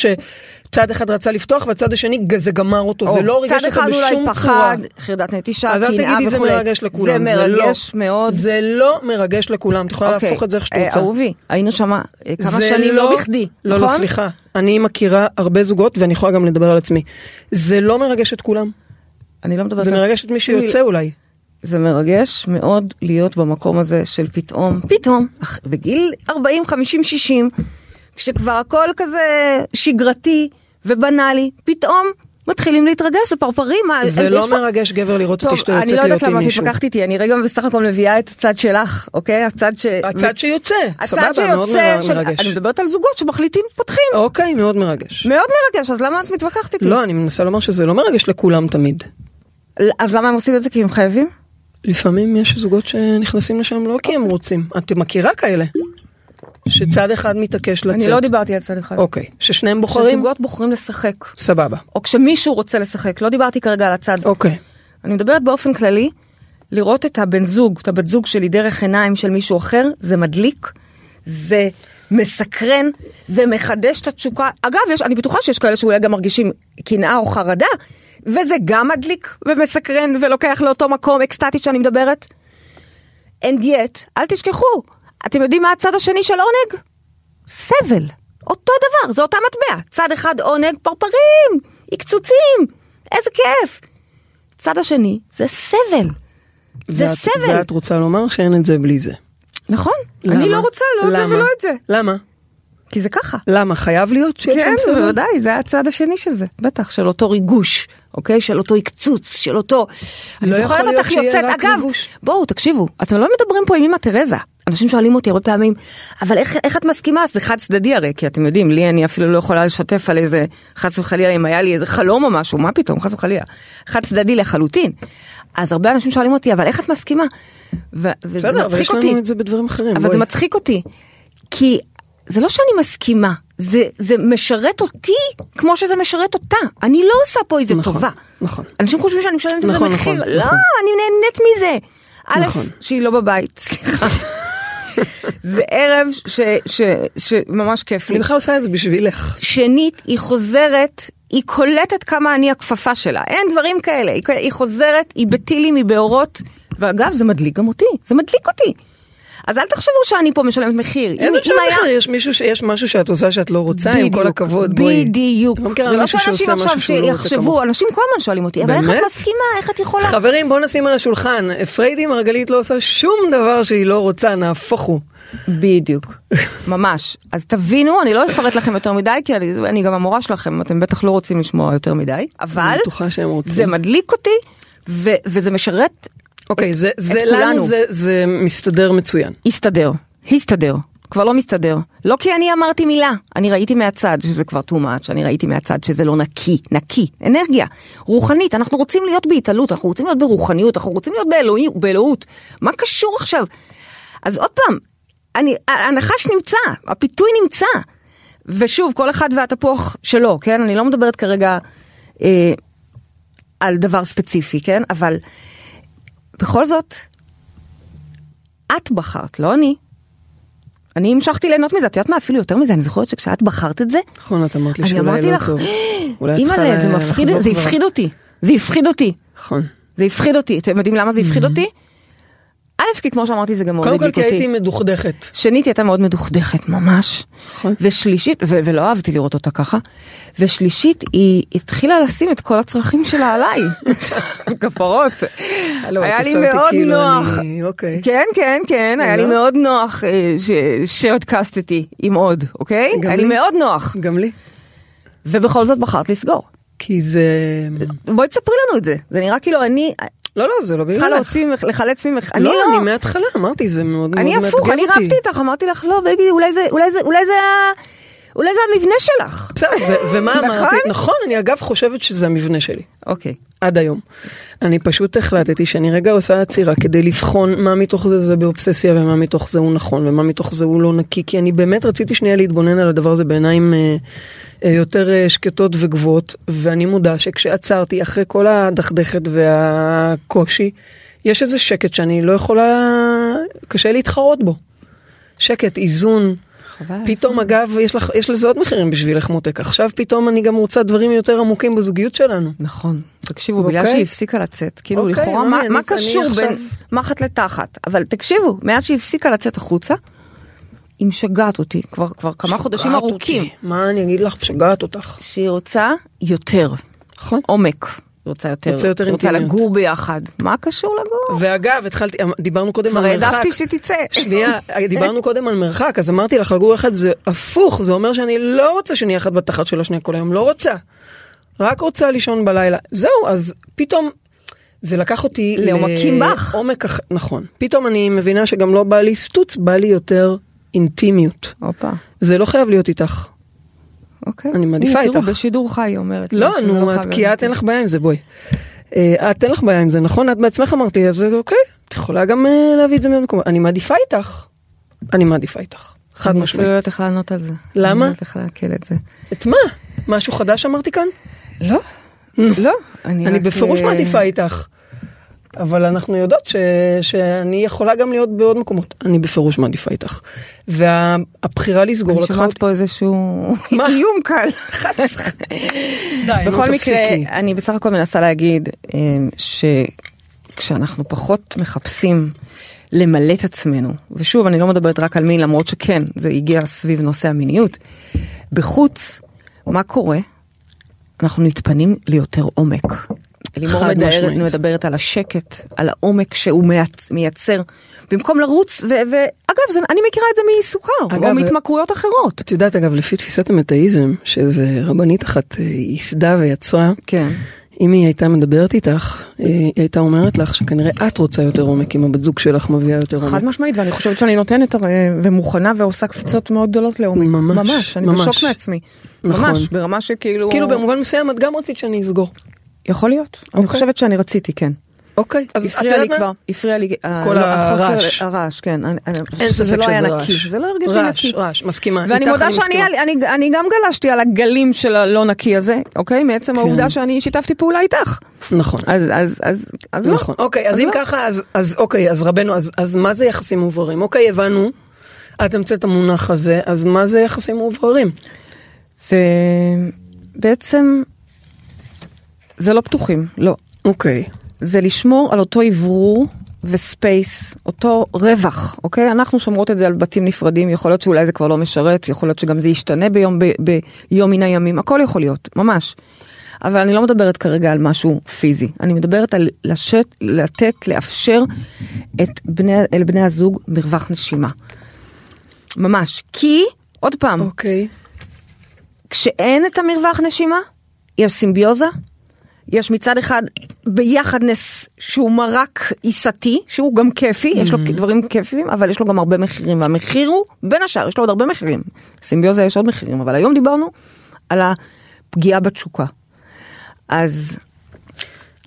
שצד אחד רצה לפתוח והצד השני זה גמר אותו, זה או, לא ריגש צד אותו אחד בשום אולי צורה. פחד, חרדת נטישה, אז אל קנאה תגידי זה וכולי. מרגש לכולם, זה זה לא. מרגש מאוד. זה לא מרגש לכולם, את יכולה אוקיי. להפוך את זה איך שאת אה, רוצה. אהובי, היינו שם אה, כמה זה שנים לא בכדי, לא, נכון? לא, סליחה. אני מכירה הרבה זוגות ואני יכולה גם לדבר על עצמי. זה לא מרגש את כולם. אני לא מדברת זה על- מרגש את מי שיוצא אולי. זה מרגש מאוד להיות במקום הזה של פתאום, פתאום, בגיל 40, 50, 60, כשכבר הכל כזה שגרתי ובנאלי, פתאום מתחילים להתרגש, זה פרפרים. מה, זה לא פה- מרגש גבר לראות טוב, אותי שאתה אני יוצאת לא יודעת להיות עם למה את מישהו. התווכחת איתי, אני רגע בסך הכל מביאה את הצד שלך, אוקיי? הצד ש... הצד שיוצא, הצד סבבה, מאוד שיוצא, של- מרגש. אני מדברת על זוגות שמחליטים, פותחים. אוקיי, מאוד מרגש. מאוד מרגש, אז למה את מתווכחת איתי? לא, אני מנסה לומר שזה לא מרגש לכולם תמיד. אז למה הם עושים את זה? כי הם חייבים? לפעמים יש זוגות שנכנסים לשם לא כי הם רוצים. את מכירה כאלה? שצד אחד מתעקש לצאת. אני לא דיברתי על צד אחד. אוקיי, ששניהם בוחרים? כשזוגות בוחרים לשחק, סבבה. או כשמישהו רוצה לשחק, לא דיברתי כרגע על הצד. אוקיי. אני מדברת באופן כללי, לראות את הבן זוג, את הבת זוג שלי דרך עיניים של מישהו אחר, זה מדליק, זה מסקרן, זה מחדש את התשוקה. אגב, יש, אני בטוחה שיש כאלה שאולי גם מרגישים קנאה או חרדה, וזה גם מדליק ומסקרן ולוקח לאותו מקום אקסטטי שאני מדברת. And yet, אל תשכחו, אתם יודעים מה הצד השני של עונג? סבל. אותו דבר, זה אותה מטבע. צד אחד עונג, פרפרים, עקצוצים, איזה כיף. צד השני זה סבל. זה ואת- סבל. ואת רוצה לומר שאין את זה בלי זה. נכון, למה? אני לא רוצה לא את זה למה? ולא את זה. למה? כי זה ככה. למה? חייב להיות שיש כן, סבל? בוודאי, זה הצד השני של זה, בטח, של אותו ריגוש, אוקיי? של אותו עקצוץ, של אותו... אני לא יכול זוכרת אותך יוצאת, אגב, ריגוש. בואו, תקשיבו, אתם לא מדברים פה עם אמא תרזה. אנשים שואלים אותי הרבה פעמים, אבל איך, איך את מסכימה? זה חד צדדי הרי, כי אתם יודעים, לי אני אפילו לא יכולה לשתף על איזה, חס וחלילה, אם היה לי איזה חלום או משהו, מה פתאום, חס וחלילה. חד צדדי לחלוטין. אז הרבה אנשים שואלים אותי, אבל איך את מסכימה? ו- וזה בסדר, אבל מצחיק יש אותי. לנו את זה בדברים אחרים. אבל בואי. זה מצחיק אותי, כי זה לא שאני מסכימה, זה, זה משרת אותי כמו שזה משרת אותה. אני לא עושה פה איזה נכון, טובה. נכון. אנשים חושבים שאני משלמת איזה נכון, מחיר. נכון, לא, נכון. אני נהנית מזה. א', נכון. שהיא לא בבית, סליחה. זה ערב שממש כיף לי. אני בכלל עושה את זה בשבילך. שנית, היא חוזרת, היא קולטת כמה אני הכפפה שלה. אין דברים כאלה. היא, היא חוזרת, היא בטילים, היא באורות, ואגב, זה מדליק גם אותי. זה מדליק אותי. אז אל תחשבו שאני פה משלמת מחיר. איזה אם שם היה-? יש מישהו שיש משהו שאת עושה שאת לא רוצה, עם כל בדיוק, הכבוד, בואי. בדיוק. אני לא זה לא שאנשים עכשיו לא שיחשבו. אנשים כל הזמן שואלים אותי, אבל איך את? מסכימה, איך את יכולה? חברים, בואו נשים על השולחן. פריידי מרגלית לא עושה שום דבר שהיא לא רוצה, נהפוך הוא. בדיוק, ממש. אז תבינו, אני לא אפרט לכם יותר מדי, כי אני, אני גם המורה שלכם, אתם בטח לא רוצים לשמוע יותר מדי, אבל. זה מדליק אותי, ו- וזה משרת, אוקיי, זה, זה. לנו זה, זה מסתדר מצוין. הסתדר, הסתדר. כבר לא מסתדר. לא כי אני אמרתי מילה, אני ראיתי מהצד שזה כבר too much, אני ראיתי מהצד שזה לא נקי, נקי, אנרגיה, רוחנית, אנחנו רוצים להיות בהתעלות, אנחנו רוצים להיות ברוחניות, אנחנו רוצים להיות באלוהי- באלוהות. מה קשור עכשיו? אז עוד פעם, אני, הנחש נמצא, הפיתוי נמצא. ושוב, כל אחד והתפוח שלו, כן? אני לא מדברת כרגע אה, על דבר ספציפי, כן? אבל בכל זאת, את בחרת, לא אני. אני המשכתי ליהנות מזה, את יודעת מה, אפילו יותר מזה, אני זוכרת שכשאת בחרת את זה, נכון, את אמרת לי אני שאולי אמרתי לא לך, טוב. אולי את צריכה אימא'לה, זה מפחיד, זה. הפחיד אותי, זה הפחיד אותי, נכון. זה הפחיד אותי, אתם יודעים למה זה הפחיד אותי? א', כי כמו שאמרתי זה גם מאוד קודם כל הדליק כי אותי. הייתי מדוכדכת. שנית, היא הייתה מאוד מדוכדכת, ממש. נכון. ושלישית, ו- ולא אהבתי לראות אותה ככה. ושלישית, היא התחילה לשים את כל הצרכים שלה עליי. כפרות. היה לי אותי מאוד כאילו נוח. אוקיי. כן, כן, כן, היה לי? מאוד נוח אה, ש- שהודקסטתי עם עוד, אוקיי? היה לי. מאוד נוח. גם לי. ובכל זאת בחרת לסגור. כי זה... בואי תספרי לנו את זה. זה נראה כאילו אני לא, לא, זה לא בגללך. צריכה להוציא, ממך- לחלץ ממך. אני לא, לא. אני מההתחלה אמרתי, זה מאוד מאוד אני מאתגר אותי. הפוך, אני רבתי איתך, אמרתי לך, לא, בייבי, אולי זה, אולי זה, אולי זה, ה- אולי זה המבנה שלך. בסדר, ומה נכון? אמרתי? נכון, אני אגב חושבת שזה המבנה שלי. אוקיי. עד היום. אני פשוט החלטתי שאני רגע עושה עצירה כדי לבחון מה מתוך זה זה באובססיה ומה מתוך זה הוא נכון ומה מתוך זה הוא לא נקי כי אני באמת רציתי שנייה להתבונן על הדבר הזה בעיניים אה, יותר אה, שקטות וגבוהות, ואני מודה שכשעצרתי אחרי כל הדכדכת והקושי, יש איזה שקט שאני לא יכולה, קשה להתחרות בו. שקט, איזון. פתאום אגב יש, לך, יש לזה עוד מחירים בשבילך מותק עכשיו פתאום אני גם רוצה דברים יותר עמוקים בזוגיות שלנו. נכון תקשיבו בגלל שהיא הפסיקה לצאת כאילו אוקיי, לכאורה מה, מה קשור עכשיו- בין מחט לתחת אבל תקשיבו מאז שהיא הפסיקה לצאת החוצה. היא משגעת אותי כבר כבר כמה חודשים שגעת ארוכים אותי. מה אני אגיד לך משגעת אותך. שהיא רוצה יותר נכון. עומק. רוצה יותר, רוצה יותר רוצה אינטימיות. לגור ביחד. מה קשור לגור? ואגב התחלתי דיברנו קודם כבר על מרחק. העדפתי שתצא. שנייה, דיברנו קודם על מרחק, אז אמרתי לך לגור אחד זה הפוך, זה אומר שאני לא רוצה שנהיה אחד בתחת של השנייה כל היום, לא רוצה. רק רוצה לישון בלילה. זהו, אז פתאום זה לקח אותי לעומקים בך. לעומק, נכון. פתאום אני מבינה שגם לא בא לי סטוץ, בא לי יותר אינטימיות. הופה. זה לא חייב להיות איתך. אוקיי. אני מעדיפה תראו, איתך. בשידור חי היא אומרת. לא, נו, את, כי את. אין לך בעיה עם זה, בואי. אה, את אין לך בעיה עם זה, נכון? את בעצמך אמרת לי, אז אוקיי, את יכולה גם אה, להביא את זה ממקום. אני מעדיפה איתך. אני מעדיפה איתך. חד אני אפילו משמעית. לא יודעת איך לענות על זה. למה? אני לא יודעת איך לעכל את זה. את מה? משהו חדש אמרתי כאן? לא. לא. אני בפירוש אה, מעדיפה איתך. אבל אנחנו יודעות ש... שאני יכולה גם להיות בעוד מקומות. אני בפירוש מעדיפה איתך. והבחירה לסגור אני לקחה שומעת אותי. פה איזשהו? איום קל. די, בכל מקרה. אני בסך הכל מנסה להגיד אה, שכשאנחנו פחות מחפשים למלא את עצמנו, ושוב, אני לא מדברת רק על מין, למרות שכן, זה הגיע סביב נושא המיניות, בחוץ, מה קורה? אנחנו נטפנים ליותר עומק. לימור חד מדברת. מדברת על השקט, על העומק שהוא מייצ- מייצר, במקום לרוץ, ו- ואגב, זה- אני מכירה את זה מסוכר, אגב, או מהתמכרויות אחרות. את יודעת אגב לפי תפיסת המטאיזם שזה רבנית אחת אה, ייסדה ויצרה כן. אם היא הייתה מדברת איתך אה, היא הייתה אומרת לך שכנראה את רוצה יותר עומק אם הבת זוג שלך מביאה יותר חד עומק. משמעית, ואני חושבת שאני נותנת הרי, ומוכנה ועושה קפיצות מאוד גדולות לעומק. ממש, ממש, אני ממש. בשוק מעצמי. נכון. ממש, ברמה שכאילו... כאילו במובן מסוים את גם רצית שאני אסגור. יכול להיות. אני אוקיי. חושבת שאני רציתי, כן. אוקיי. אז את הפריע לי יודעת מה? כבר, הפריע לי... ה- כל לא, הרעש. החוסר- הרעש, כן. אני- אני- אין שזה ספק לא היה שזה נקי, רעש. זה לא הרגיש לי רעש, נקי. רעש, מסכימה. ואני מודה אני שאני מסכימה. אני, אני גם גלשתי על הגלים של הלא נקי הזה, אוקיי? מעצם כן. העובדה שאני שיתפתי פעולה איתך. נכון. אז, אז, אז, אז לא. נכון. אוקיי, אז אם לא. ככה, אז- אז אוקיי, אז רבנו, אז- אז מה זה יחסים מעוברים? אוקיי, הבנו. את המצאת המונח הזה, אז מה זה יחסים מעוברים? זה בעצם, זה לא פתוחים, לא. אוקיי. זה לשמור על אותו אוורור וספייס, אותו רווח, אוקיי? אנחנו שומרות את זה על בתים נפרדים, יכול להיות שאולי זה כבר לא משרת, יכול להיות שגם זה ישתנה ביום, ב, ביום מן הימים, הכל יכול להיות, ממש. אבל אני לא מדברת כרגע על משהו פיזי, אני מדברת על לשת, לתת, לאפשר את בני, אל בני הזוג מרווח נשימה. ממש. כי, עוד פעם, אוקיי. כשאין את המרווח נשימה, יש סימביוזה, יש מצד אחד ביחדנס שהוא מרק עיסתי, שהוא גם כיפי, יש לו דברים כיפיים, אבל יש לו גם הרבה מחירים, והמחיר הוא, בין השאר, יש לו עוד הרבה מחירים. סימביוזה יש עוד מחירים, אבל היום דיברנו על הפגיעה בתשוקה. אז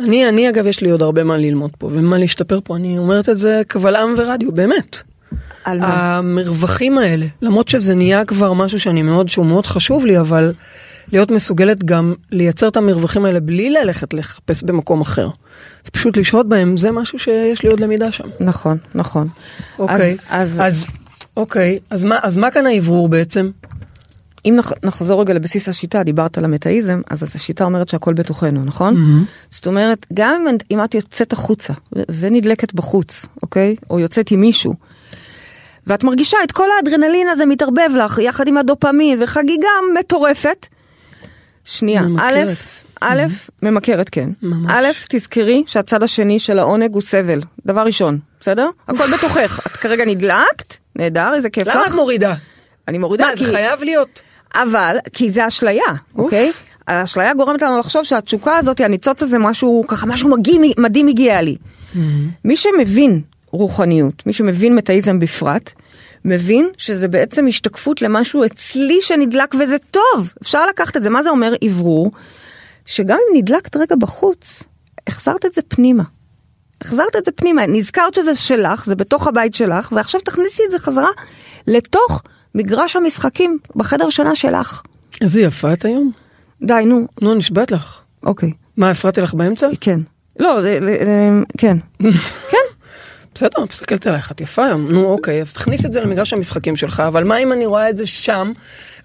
אני, אני אגב, יש לי עוד הרבה מה ללמוד פה ומה להשתפר פה, אני אומרת את זה קבל עם ורדיו, באמת. על מה? המרווחים האלה, למרות שזה נהיה כבר משהו שאני מאוד, שהוא מאוד חשוב לי, אבל להיות מסוגלת גם לייצר את המרווחים האלה בלי ללכת לחפש במקום אחר. פשוט לשהות בהם, זה משהו שיש לי עוד למידה שם. נכון, נכון. אוקיי, אז, אז, אז אוקיי, אז מה, אז מה כאן האוורור בעצם? אם נח, נחזור רגע לבסיס השיטה, דיברת על המטאיזם, אז השיטה אומרת שהכל בתוכנו, נכון? זאת אומרת, גם אם, אם את יוצאת החוצה ונדלקת בחוץ, אוקיי? או יוצאת עם מישהו, ואת מרגישה את כל האדרנלין הזה מתערבב לך, יחד עם הדופמין וחגיגה מטורפת, שנייה, א', ממכרת. א', ממכרת כן. ממש. א', תזכרי שהצד השני של העונג הוא סבל, דבר ראשון, בסדר? הכל בתוכך, את כרגע נדלקת, נהדר, איזה כיף למה את לך. מורידה? אני מורידה מה, זה כי... חייב להיות? אבל, כי זה אשליה, אוקיי? האשליה גורמת לנו לחשוב שהתשוקה הזאת, הניצוץ הזה, משהו, ככה, משהו מגיע, מדהים הגיע לי. מי שמבין רוחניות, מי שמבין מטאיזם בפרט, מבין שזה בעצם השתקפות למשהו אצלי שנדלק וזה טוב. אפשר לקחת את זה, מה זה אומר אוורור? שגם אם נדלקת רגע בחוץ, החזרת את זה פנימה. החזרת את זה פנימה, נזכרת שזה שלך, זה בתוך הבית שלך, ועכשיו תכניסי את זה חזרה לתוך מגרש המשחקים בחדר שינה שלך. איזה יפה את היום. די, נו, נו, נשבעת לך. אוקיי, מה, הפרעתי לך באמצע? כן. לא, זה- זה- זה- כן. כן. בסדר, מסתכלת עלייך, את יפה היום. נו, אוקיי, אז תכניס את זה למגרש המשחקים שלך, אבל מה אם אני רואה את זה שם,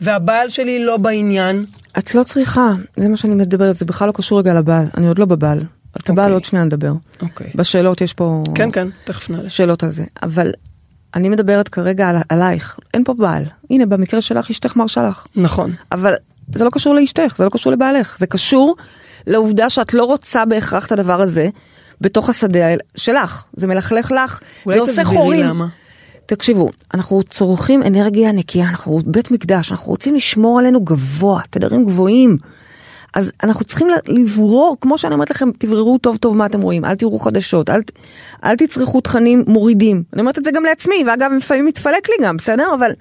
והבעל שלי לא בעניין? את לא צריכה, זה מה שאני מדברת, זה בכלל לא קשור רגע לבעל, אני עוד לא בבעל. את הבעל אוקיי. עוד שנייה נדבר. אוקיי. בשאלות יש פה כן, כן, תכף נעלה. שאלות על זה, אבל אני מדברת כרגע על, עלייך, אין פה בעל. הנה, במקרה שלך אשתך מרשה לך. נכון. אבל זה לא קשור לאשתך, זה לא קשור לבעלך, זה קשור לעובדה שאת לא רוצה בהכרח את הדבר הזה בתוך השדה שלך, זה מלכלך לך, זה עושה חורים. למה. תקשיבו, אנחנו צורכים אנרגיה נקייה, אנחנו בית מקדש, אנחנו רוצים לשמור עלינו גבוה, תדרים גבוהים. אז אנחנו צריכים לברור, כמו שאני אומרת לכם, תבררו טוב טוב מה אתם רואים, אל תראו חדשות, אל, אל תצרכו תכנים מורידים. אני אומרת את זה גם לעצמי, ואגב, לפעמים מתפלק לי גם, בסדר? אבל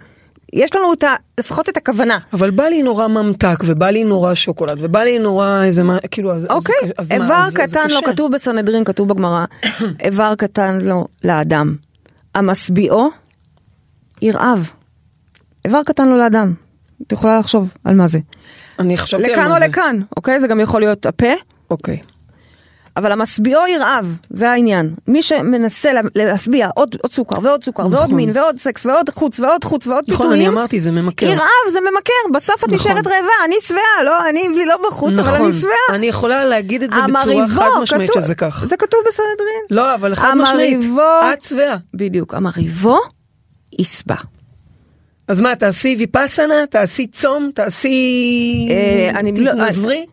יש לנו את ה, לפחות את הכוונה. אבל בא לי נורא ממתק, ובא לי נורא שוקולד, ובא לי נורא איזה מה, כאילו, אז... אז- אוקיי, אז מה, איבר אז זה קטן לא קשה. כתוב בסנהדרין, כתוב בגמרא, איבר קטן לו לאדם. המשביעו ירעב. איבר קטן לו לאדם. את יכולה לחשוב על מה זה. אני חשבתי על לכאן מה או זה. לכאן, אוקיי? זה גם יכול להיות הפה, אוקיי. אבל המשביעו ירעב, זה העניין. מי שמנסה לה- להשביע עוד, עוד סוכר ועוד סוכר ועוד נכון. מין ועוד סקס ועוד חוץ ועוד חוץ ועוד נכון, פיתויים, אני אמרתי, זה ממכר. ירעב זה ממכר, בסוף את נכון. נשארת רעבה, אני שבעה, לא, אני לא בחוץ, אבל נכון. אני שבעה. אני יכולה להגיד את זה בצורה המריבו, חד משמעית כתוב- שזה כך. זה כתוב בסנהדרין. לא, אבל חד משמעית. המריבו- את שבעה. בדיוק, המריבו ישבע. אז מה, תעשי ויפאסנה? תעשי צום? תעשי... אה, אני לא- תתנזרי?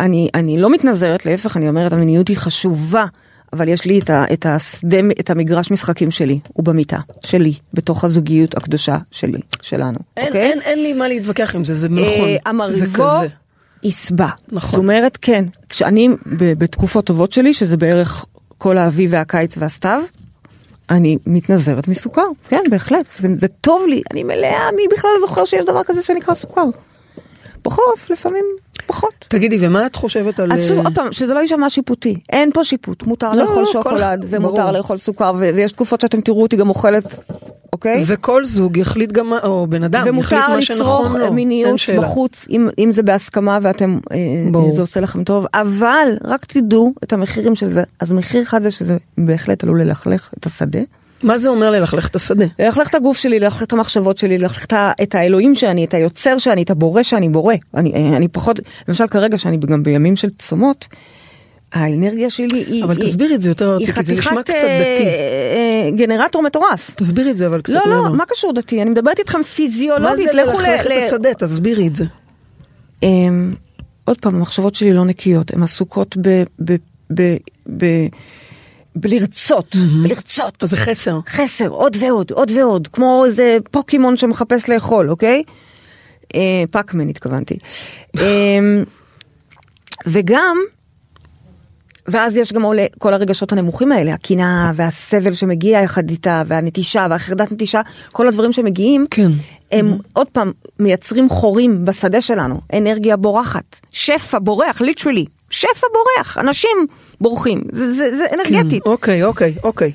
אני, אני לא מתנזרת, להפך, אני אומרת, המיניות היא חשובה, אבל יש לי את, ה, את השדה, את המגרש משחקים שלי, הוא במיטה, שלי, בתוך הזוגיות הקדושה שלי, שלנו, אין, אוקיי? אין, אין לי מה להתווכח עם זה, זה נכון. אה, זה המריבו כזה. ישבע. נכון. זאת אומרת, כן, כשאני ב- בתקופות טובות שלי, שזה בערך כל האביב והקיץ והסתיו, אני מתנזרת מסוכר, כן, בהחלט, זה, זה טוב לי, אני מלאה, מי בכלל זוכר שיש דבר כזה שנקרא סוכר? בחורף לפעמים פחות. תגידי, ומה את חושבת על... אז שוב, אה, עוד פעם, שזה לא יישמע שיפוטי, אין פה שיפוט, מותר לא, לאכול לא, כל- שוקולד, ומותר ברור. לאכול סוכר, ו- ויש תקופות שאתם תראו אותי גם אוכלת, אוקיי? וכל זוג יחליט גם, או בן אדם, יחליט ומותר מה שנכון לצרוך לו. אין מיניות שאלה. בחוץ, אם, אם זה בהסכמה ואתם, אה, ברור. זה עושה לכם טוב, אבל רק תדעו את המחירים של זה. אז מחיר אחד זה שזה בהחלט עלול ללכלך את השדה. מה זה אומר ללכלך את השדה? ללכלך את הגוף שלי, ללכלך את המחשבות שלי, ללכלך את האלוהים שאני, את היוצר שאני, את הבורא שאני בורא. אני, אה, אני פחות, למשל כרגע שאני גם בימים של צומות, האנרגיה שלי היא... אבל היא- תסבירי את זה יותר ארצי, כי זה נשמע חתיכת קצת אה, דתי. אה, גנרטור מטורף. תסבירי את זה אבל קצת לא, מעבר. לא, מה קשור דתי? אני מדברת איתכם מה זה פיזיולוגית, לכו ל... ללכלך ל- את השדה? תסבירי את זה. אמ, עוד פעם, המחשבות שלי לא נקיות, הן עסוקות ב... ב... ב... ב... בלרצות, בלרצות. אז זה חסר. חסר, עוד ועוד, עוד ועוד, כמו איזה פוקימון שמחפש לאכול, אוקיי? אה, פאקמן התכוונתי. אה, וגם, ואז יש גם עולה כל הרגשות הנמוכים האלה, הקנאה והסבל שמגיע יחד איתה, והנטישה והחרדת נטישה, כל הדברים שמגיעים, כן. הם עוד פעם מייצרים חורים בשדה שלנו, אנרגיה בורחת, שפע בורח, ליטרלי, שפע בורח, אנשים בורחים, זה, זה, זה אנרגטית. כן. אוקיי, אוקיי, אוקיי.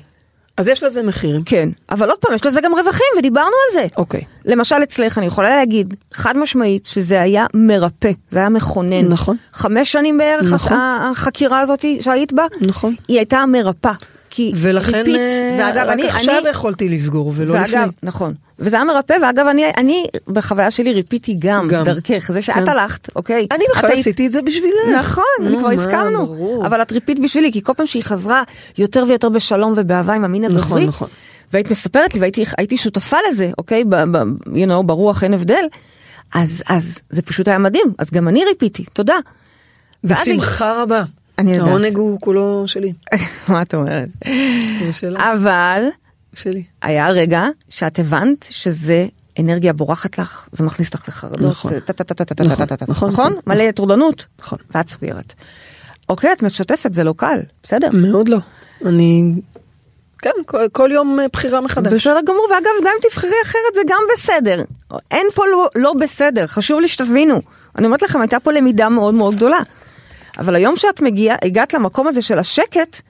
אז יש לזה מחירים. כן, אבל עוד פעם, יש לזה גם רווחים, ודיברנו על זה. אוקיי. למשל אצלך, אני יכולה להגיד חד משמעית שזה היה מרפא, זה היה מכונן. נכון. חמש שנים בערך נכון. הח- החקירה הזאת שהיית בה, נכון. היא הייתה מרפא. כי ולכן ריפית, אה, ואגב, רק אני, עכשיו אני, יכולתי לסגור ולא לפני. ואגב, נכון, וזה היה מרפא, ואגב, אני, אני בחוויה שלי ריפיתי גם, גם. דרכך, זה שאת כן. הלכת, אוקיי? אני בכלל היית- עשיתי את זה בשבילך. נכון, נו, כבר הסכמנו, ברור. אבל את ריפית בשבילי, כי כל פעם שהיא חזרה יותר ויותר בשלום ובאהבה עם המין נכון, הגברי, נכון. והיית מספרת לי והייתי הייתי שותפה לזה, אוקיי, ב, ב, you know, ברוח אין הבדל, אז, אז זה פשוט היה מדהים, אז גם אני ריפיתי, תודה. בשמחה רבה. אני יודעת. העונג הוא כולו שלי. מה את אומרת? אבל שלי. היה רגע שאת הבנת שזה אנרגיה בורחת לך, זה מכניס אותך לחרדות, נכון. נכון, נכון? נכון. מלא טורדנות, נכון. ואת סוגרת. אוקיי, את משתפת, זה לא קל, בסדר. מאוד לא. אני... כן, כל, כל יום אה, בחירה מחדש. בסדר גמור, ואגב, גם אם תבחרי אחרת זה גם בסדר. אין פה לא, לא בסדר, חשוב לי שתבינו. אני אומרת לכם, הייתה פה למידה מאוד מאוד גדולה. אבל היום שאת מגיעה, הגעת למקום הזה של השקט,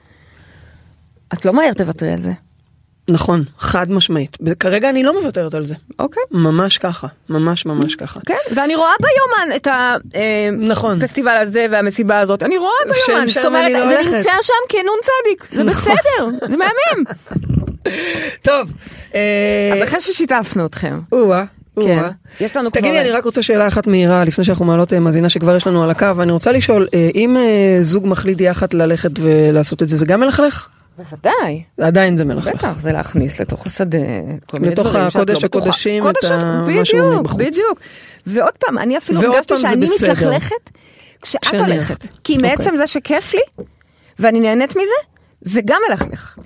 את לא מהר תוותרי על זה. נכון, חד משמעית. כרגע אני לא מוותרת על זה. אוקיי. ממש ככה, ממש ממש ככה. כן, ואני רואה ביומן את נכון. הפסטיבל הזה והמסיבה הזאת, אני רואה ביומן, שם זאת אומרת, זה הולכת. נמצא שם כנון צדיק, זה נכון. בסדר, זה מהמם. טוב. אה, אז אחרי ששיתפנו אתכם, או-אה, כן. יש לנו כבר... תגידי, אני רק רוצה שאלה אחת מהירה לפני שאנחנו מעלות אה, מאזינה שכבר יש לנו על הקו, אני רוצה לשאול, אה, אם אה, זוג מחליט יחד ללכת ולעשות את זה, זה גם מלכלך? בוודאי. עדיין זה מלכלך. בטח, זה להכניס לתוך השדה כל מיני לתוך דברים שאת הקודש לא בטוחה. הקודשים קודש את ה- ה- משהו בדיוק, מבחוץ. בדיוק. ועוד פעם, אני אפילו הרגשתי שאני. מתלכלכת כשאת הולכת. כי אוקיי. מעצם זה שכיף לי, ואני נהנית מזה, זה גם מלכלך,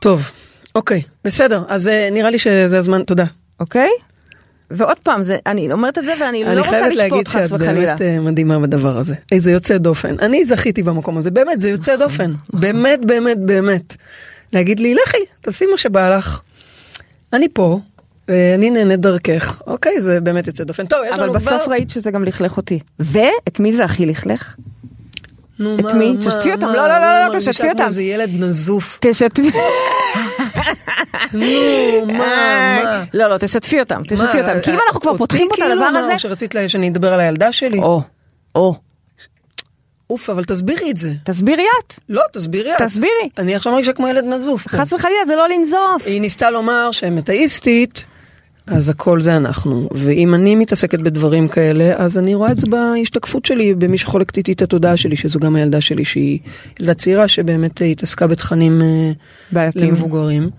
טוב, אוקיי, בסדר, אז אה, נראה לי שזה הזמן, תודה. אוקיי? ועוד פעם, זה, אני אומרת את זה ואני לא אני רוצה חייבת להגיד לשפוט חס שאת וחלילה. באמת אה, מדהימה בדבר הזה. איזה יוצא דופן. אני זכיתי במקום הזה, באמת, זה יוצא דופן. באמת, באמת, באמת. להגיד לי, לכי, תעשי מה שבא לך. אני פה, ואני נהנית דרכך. אוקיי, זה באמת יוצא דופן. טוב, יש אבל לנו כבר... בסוף ראית שזה גם לכלך אותי. ואת מי זה הכי לכלך? נו, את מה, מי? מה, תשתפי אותם. מה, לא, לא, לא, לא, תשתפי אותם. איזה ילד נזוף. תשתפי. נו, מה, מה? לא, לא, תשתפי אותם, תשתפי אותם. כי אם אה, אנחנו כבר אותי פותחים פה את כאילו, הדבר הזה... או שרצית שאני אדבר על הילדה שלי? או, או, אוף, אבל תסבירי את זה. תסבירי את. לא, תסבירי את. תסבירי. אני עכשיו מרגישה כמו ילד נזוף. חס וחלילה זה לא לנזוף. היא ניסתה לומר שהם אתאיסטית, אז הכל זה אנחנו. ואם אני מתעסקת בדברים כאלה, אז אני רואה את זה בהשתקפות שלי, במי שחולקת איתי את התודעה שלי, שזו גם הילדה שלי, שהיא ילדה צעירה שבאמת אה, התעסקה בתכנים אה, בעייתיים. למבוגרים.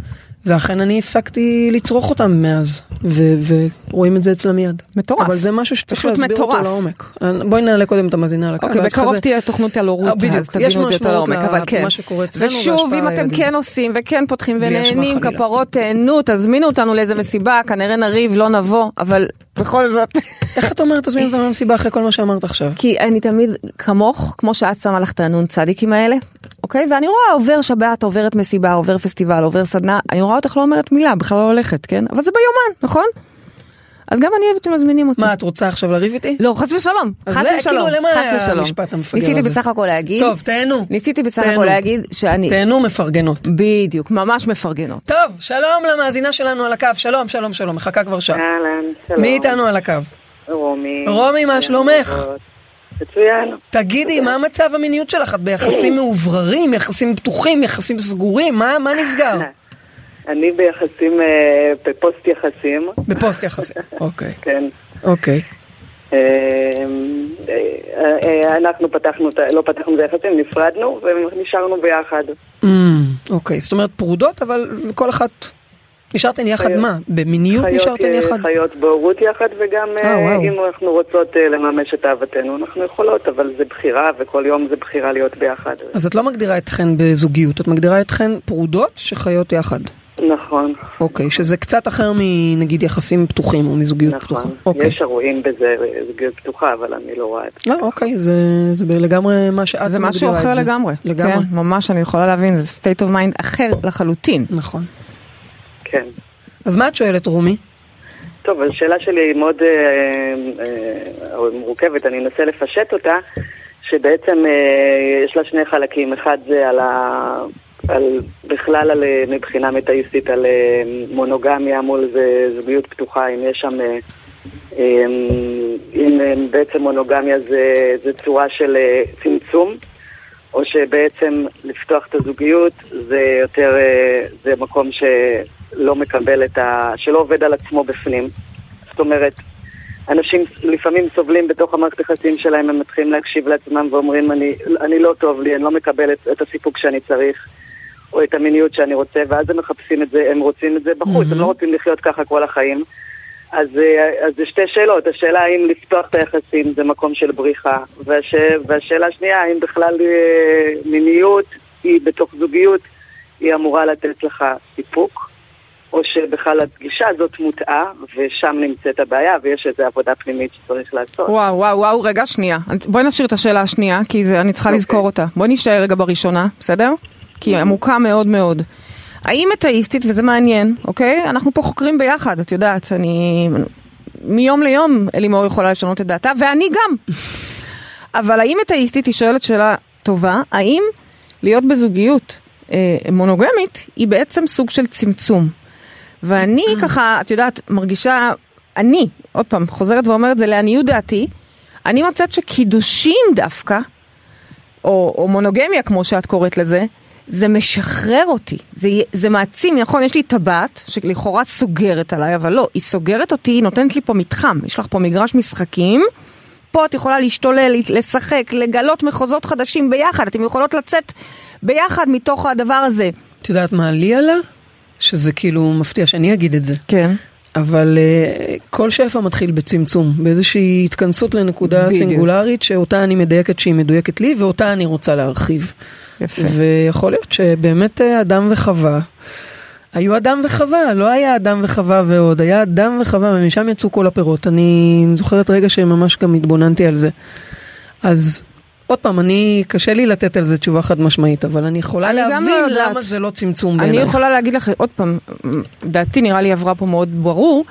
ואכן אני הפסקתי לצרוך אותם מאז, ו- ורואים את זה אצלה מיד. מטורף. אבל זה משהו שצריך להסביר מטורף. אותו לעומק. בואי נעלה קודם את המאזינה על הקו. אוקיי, בקרוב כזה- תהיה תוכנית על הורות. אז תבינו את זה יותר לעומק, אבל כן. ושוב, אם אתם. כן עושים וכן פותחים ונהנים. כפרות תהנו, תזמינו אותנו לאיזה מסיבה, כנראה נריב, לא נבוא, אבל בכל זאת. איך את אומרת תזמין אותנו למסיבה אחרי כל מה שאמרת עכשיו? כי אני תמיד כמוך, כמו שאת שמה לך את צדיקים האלה, אוקיי? ואני רואה עובר שבת, עוברת מסיבה, עובר פסטיבל, עובר סדנה, אני רואה אותך לא אומרת מילה, בכלל לא הולכת, כן? אבל זה ביומן, נכון? אז גם אני אוהבת שמזמינים אותי. מה, את רוצה עכשיו לריב איתי? לא, חס ושלום, אז חס זה, ושלום, כאילו, למה חס ושלום. המשפט המפגר ניסיתי הזה? בסך הכל להגיד, טוב, תהנו. ניסיתי בסך תהנו. הכל להגיד שאני, תהנו מפרגנות. בדיוק, ממש מפרגנות. טוב, שלום למאזינה שלנו על הקו, שלום, שלום, שלום, מחכה כבר שעה. אהלן, שלום. מי איתנו על הקו? רומי. רומי, מה שלומך? מצוין. תגידי, מה מצב המיניות שלך? את ביחסים מאובררים, יחסים פתוחים, יחסים סגורים? מה מה נסגר? אני ביחסים, אה, בפוסט יחסים, בפוסט יחסים. אוקיי, כן. אוקיי. אה, אה, אה, אנחנו פתחנו, לא פתחנו את היחסים, נפרדנו ונשארנו ביחד. אמ, אוקיי, זאת אומרת פרודות, אבל כל אחת... נשארתן יחד. מה? במיניות נשארתן יחד? חיות בהורות יחד, וגם. אם אנחנו רוצות לממש את אהבתנו, אנחנו יכולות, אבל זה בחירה, וכל יום זה בחירה להיות ביחד. אז את לא מגדירה אתכן בזוגיות, את מגדירה אתכן פרודות שחיות יחד. נכון, אוקיי, שזה קצת אחר מנגיד יחסים פתוחים או מזוגיות פתוחה. נכון. אוקיי. יש הרואים בזה אה, זוגיות פתוחה, אבל אני לא רואה את זה. לא, אוקיי, זה, זה לגמרי מה שאת זה משהו אחר. לגמרי. לגמרי. כן, ממש, אני יכולה להבין, זה state of mind אחר לחלוטין. נכון. כן. אז מה את שואלת, רומי? טוב, אז השאלה שלי היא מאוד אה, אה, מורכבת, אני אנסה לפשט אותה, שבעצם אה, יש לה שני חלקים, אחד זה על ה... על, בכלל על, אה, מבחינה מטאיסטית על אה, מונוגמיה מול זוגיות פתוחה, אם יש שם, אה, אם בעצם מונוגמיה זה, זה צורה של צמצום, או שבעצם לפתוח את הזוגיות זה יותר, זה מקום שלא מקבל את ה... שלא עובד על עצמו בפנים. זאת אומרת, אנשים לפעמים סובלים בתוך המערכת היחסים שלהם, הם מתחילים להקשיב לעצמם ואומרים, אני, אני לא טוב לי, אני לא מקבל את, את הסיפוק שאני צריך, או את המיניות שאני רוצה, ואז הם מחפשים את זה, הם רוצים את זה בחוץ, הם לא רוצים לחיות ככה כל החיים. אז, אה, אז זה שתי שאלות, השאלה האם לפתוח את היחסים זה מקום של בריחה, והש, והשאלה השנייה, האם בכלל אה, מיניות היא בתוך זוגיות, היא אמורה לתת לך סיפוק, או שבכלל הגישה הזאת מוטעה, ושם נמצאת הבעיה, ויש איזו עבודה פנימית שצריך לעשות. וואו, וואו, וואו, רגע, שנייה. בואי נשאיר את השאלה השנייה, כי זה, אני צריכה אוקיי. לזכור אותה. בואי נשאר רגע בראשונה, בסדר? כי היא עמוקה מאוד מאוד. האם אתאיסטית, וזה מעניין, אוקיי? אנחנו פה חוקרים ביחד, את יודעת, אני... מיום ליום אלימור יכולה לשנות את דעתה, ואני גם. אבל האם אתאיסטית, היא שואלת שאלה טובה, האם להיות בזוגיות אה, מונוגמית היא בעצם סוג של צמצום. ואני ככה, את יודעת, מרגישה, אני, עוד פעם, חוזרת ואומרת זה לעניות דעתי, אני מוצאת שקידושים דווקא, או, או מונוגמיה כמו שאת קוראת לזה, זה משחרר אותי, זה, זה מעצים, נכון, יש לי טבעת שלכאורה סוגרת עליי, אבל לא, היא סוגרת אותי, היא נותנת לי פה מתחם, יש לך פה מגרש משחקים, פה את יכולה להשתולל, לשחק, לגלות מחוזות חדשים ביחד, אתן יכולות לצאת ביחד מתוך הדבר הזה. את יודעת מה לי עלה? שזה כאילו מפתיע שאני אגיד את זה. כן. אבל uh, כל שפע מתחיל בצמצום, באיזושהי התכנסות לנקודה בדיוק. סינגולרית שאותה אני מדייקת שהיא מדויקת לי ואותה אני רוצה להרחיב. יפה. ויכול להיות שבאמת אה, אדם וחווה, היו אדם וחווה, לא היה אדם וחווה ועוד, היה אדם וחווה ומשם יצאו כל הפירות. אני זוכרת רגע שממש גם התבוננתי על זה. אז עוד פעם, אני, קשה לי לתת על זה תשובה חד משמעית, אבל אני יכולה אני להבין לא למה זה לא צמצום בעינייך. אני יכולה להגיד לך, עוד פעם, דעתי נראה לי עברה פה מאוד ברור.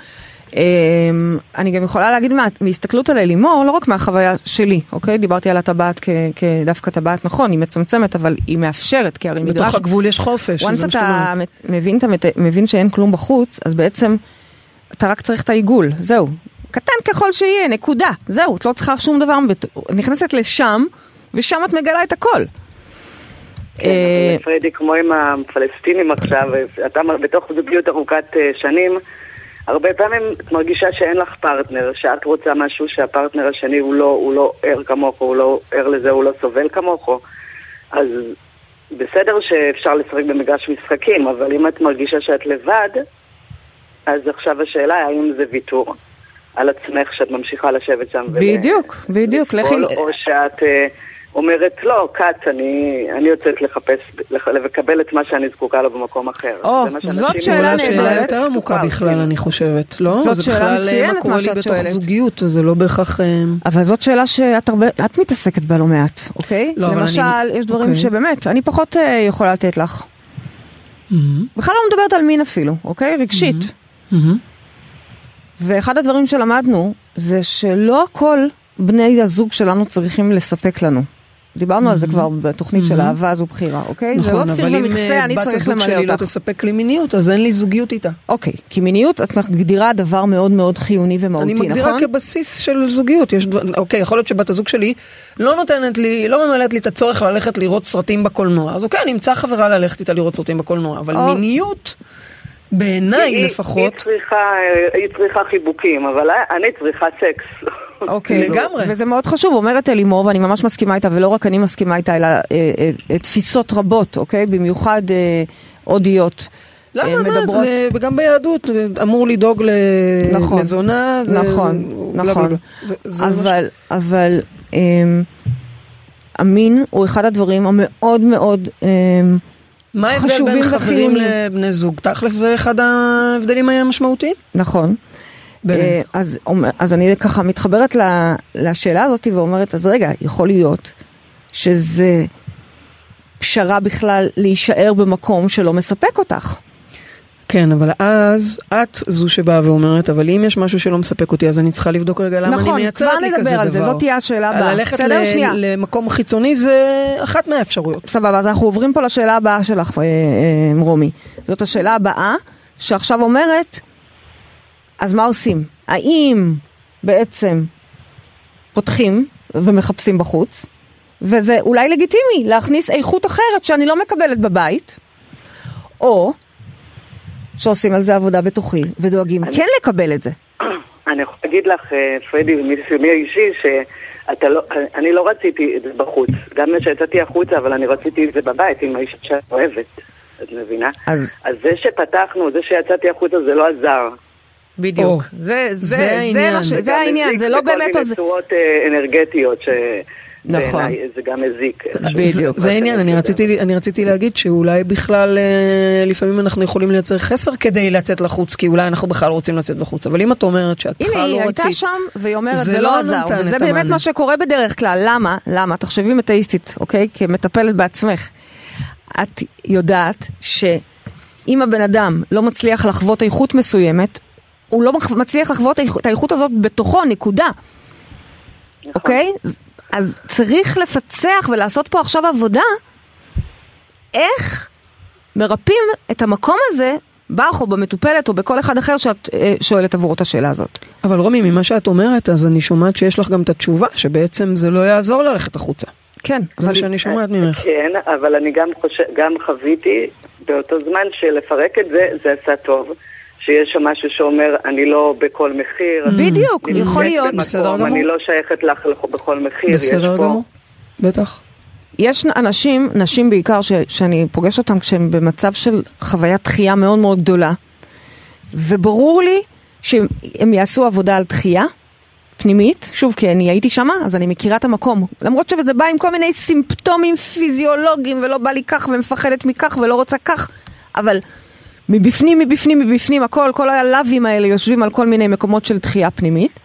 אמ, אני גם יכולה להגיד מהסתכלות על אלימור, לא רק מהחוויה שלי, אוקיי? דיברתי על הטבעת כדווקא טבעת נכון, היא מצמצמת, אבל היא מאפשרת, כי הרי מדרש... בתוך הגבול יש חופש. once אתה מבין, מבין שאין כלום בחוץ, אז בעצם אתה רק צריך את העיגול, זהו. קטן ככל שיהיה, נקודה, זהו, את לא צריכה שום דבר, נכנסת לשם, ושם את מגלה את הכל. כן, פרדי, כמו עם הפלסטינים עכשיו, אתה בתוך זוגיות ארוכת אה, שנים, הרבה פעמים את מרגישה שאין לך פרטנר, שאת רוצה משהו שהפרטנר השני הוא לא, הוא לא ער כמוך, הוא לא ער לזה, הוא לא סובל כמוך. אז בסדר שאפשר לשחק במגרש משחקים, אבל אם את מרגישה שאת לבד, אז עכשיו השאלה האם זה ויתור על עצמך שאת ממשיכה לשבת שם. בדיוק, ול... בדיוק. לכי... או שאת... Uh, אומרת, לא, כץ, אני, אני יוצאת לחפש, לקבל את מה שאני זקוקה לו במקום אחר. או, זאת שאלה נהדרת. שאלה יותר עמוקה בכלל, אני חושבת, לא? זאת שאלה מצוינת מה שאת שואלת. זה בכלל מה קורה לי בתוך זוגיות, זה לא בהכרח... אה, אבל זאת שאלה שאת הרבה, את מתעסקת בה לא מעט, אוקיי? לא, למשל, אני... יש דברים אוקיי. שבאמת, אני פחות uh, יכולה לתת לך. Mm-hmm. בכלל לא מדברת על מין אפילו, אוקיי? רגשית. Mm-hmm. Mm-hmm. ואחד הדברים שלמדנו, זה שלא הכל בני הזוג שלנו צריכים לספק לנו. דיברנו על זה כבר בתוכנית של אהבה זו בחירה, אוקיי? זה לא סיר ומכסה, אני צריך למלא אותך. נכון, אבל אם בת הזוג שלי לא תספק לי מיניות, אז אין לי זוגיות איתה. אוקיי, כי מיניות את מגדירה דבר מאוד מאוד חיוני ומהותי, נכון? אני מגדירה כבסיס של זוגיות. אוקיי, יכול להיות שבת הזוג שלי לא נותנת לי, לא ממלאת לי את הצורך ללכת לראות סרטים בקולנוע. אז אוקיי, אני אמצא חברה ללכת איתה לראות סרטים בקולנוע, אבל מיניות... בעיניי לפחות. היא צריכה, היא צריכה חיבוקים, אבל אני צריכה סקס. אוקיי, לגמרי. וזה מאוד חשוב, אומרת אלימור, ואני ממש מסכימה איתה, ולא רק אני מסכימה איתה, אלא אה, אה, אה, תפיסות רבות, אוקיי? במיוחד אה, הודיות. למה? אה, מדברות... וגם ביהדות אמור לדאוג למזונה. נכון, זה, נכון. זה, זה אבל. אבל אה, המין הוא אחד הדברים המאוד מאוד... אה, מה ההבדל בין חברים לבני זוג? תכלס זה אחד ההבדלים המשמעותיים? נכון. אה, אז, אז אני ככה מתחברת לשאלה הזאת ואומרת, אז רגע, יכול להיות שזה פשרה בכלל להישאר במקום שלא מספק אותך. כן, אבל אז את זו שבאה ואומרת, אבל אם יש משהו שלא מספק אותי, אז אני צריכה לבדוק רגע למה נכון, אני מייצרת לי כזה דבר. נכון, כבר נדבר על זה, זאת תהיה השאלה הבאה. ללכת ל- למקום חיצוני זה אחת מהאפשרויות. סבבה, אז אנחנו עוברים פה לשאלה הבאה שלך, אה, אה, רומי. זאת השאלה הבאה, שעכשיו אומרת, אז מה עושים? האם בעצם פותחים ומחפשים בחוץ, וזה אולי לגיטימי להכניס איכות אחרת שאני לא מקבלת בבית, או שעושים על זה עבודה בתוכי ודואגים אני... כן לקבל את זה. אני יכולה להגיד לך, אה, פרדי, מניסיוני האישי, שאני לא, לא רציתי את זה בחוץ. גם כשיצאתי החוצה, אבל אני רציתי את זה בבית עם האישה שאת אוהבת. את מבינה? אז... אז זה שפתחנו, זה שיצאתי החוצה, זה לא עזר. בדיוק. Oh, זה, זה, זה, העניין, זה, זה העניין, זה לא באמת... זה כל מיני צורות אה, אנרגטיות ש... נכון. זה גם מזיק. בדיוק. זה העניין, אני רציתי, אני רציתי להגיד שאולי בכלל אה, לפעמים אנחנו יכולים לייצר חסר כדי לצאת לחוץ, כי אולי אנחנו בכלל רוצים לצאת לחוץ, אבל אם את אומרת שאת בכלל לא רצית... הנה, היא הייתה שם והיא אומרת זה לא, לא עזר, וזה באמת מה שקורה בדרך כלל, למה? למה? תחשבי מטאיסטית, אוקיי? כמטפלת בעצמך. את יודעת שאם הבן אדם לא מצליח לחוות איכות מסוימת, הוא לא מצליח לחוות את האיכות הזאת בתוכו, נקודה. נכון. אוקיי? אז צריך לפצח ולעשות פה עכשיו עבודה איך מרפאים את המקום הזה בך או במטופלת או בכל אחד אחר שאת אה, שואלת עבורו את השאלה הזאת. אבל רומי, ממה שאת אומרת, אז אני שומעת שיש לך גם את התשובה, שבעצם זה לא יעזור ללכת החוצה. כן, זה מה שאני שומעת ממך. כן, אבל אני גם חושב, גם חוויתי באותו זמן שלפרק את זה, זה עשה טוב. שיש שם משהו שאומר, אני לא בכל מחיר. בדיוק, אני יכול להיות. במקום, בסדר גמור. אני לא שייכת לך בכל מחיר. יש בסדר פה- גמור, בטח. יש אנשים, נשים בעיקר, ש, שאני פוגשת אותם כשהם במצב של חוויית דחייה מאוד מאוד גדולה, וברור לי שהם יעשו עבודה על דחייה פנימית, שוב, כי אני הייתי שמה, אז אני מכירה את המקום. למרות שזה בא עם כל מיני סימפטומים פיזיולוגיים, ולא בא לי כך, ומפחדת מכך, ולא רוצה כך, אבל מבפנים, מבפנים, מבפנים, הכל, כל הלאווים האלה יושבים על כל מיני מקומות של דחייה פנימית.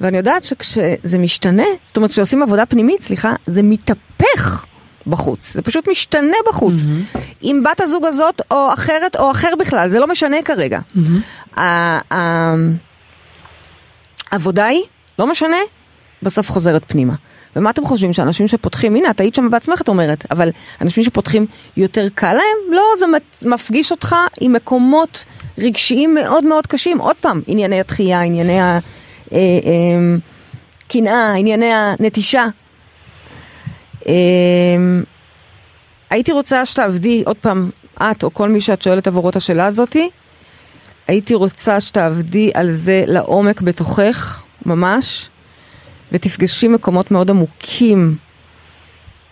ואני יודעת שכשזה משתנה, זאת אומרת כשעושים עבודה פנימית, סליחה, זה מתהפך בחוץ, זה פשוט משתנה בחוץ. Mm-hmm. עם בת הזוג הזאת או אחרת או אחר בכלל, זה לא משנה כרגע. Mm-hmm. העבודה היא, לא משנה, בסוף חוזרת פנימה. ומה אתם חושבים שאנשים שפותחים, הנה את היית שם בעצמך את אומרת, אבל אנשים שפותחים יותר קל להם? לא, זה מפ- מפגיש אותך עם מקומות רגשיים מאוד מאוד קשים. עוד פעם, ענייני התחייה, ענייני הקנאה, ענייני הנטישה. אה, הייתי רוצה שתעבדי, עוד פעם, את או כל מי שאת שואלת עבורו את השאלה הזאתי, הייתי רוצה שתעבדי על זה לעומק בתוכך, ממש, ותפגשי מקומות מאוד עמוקים,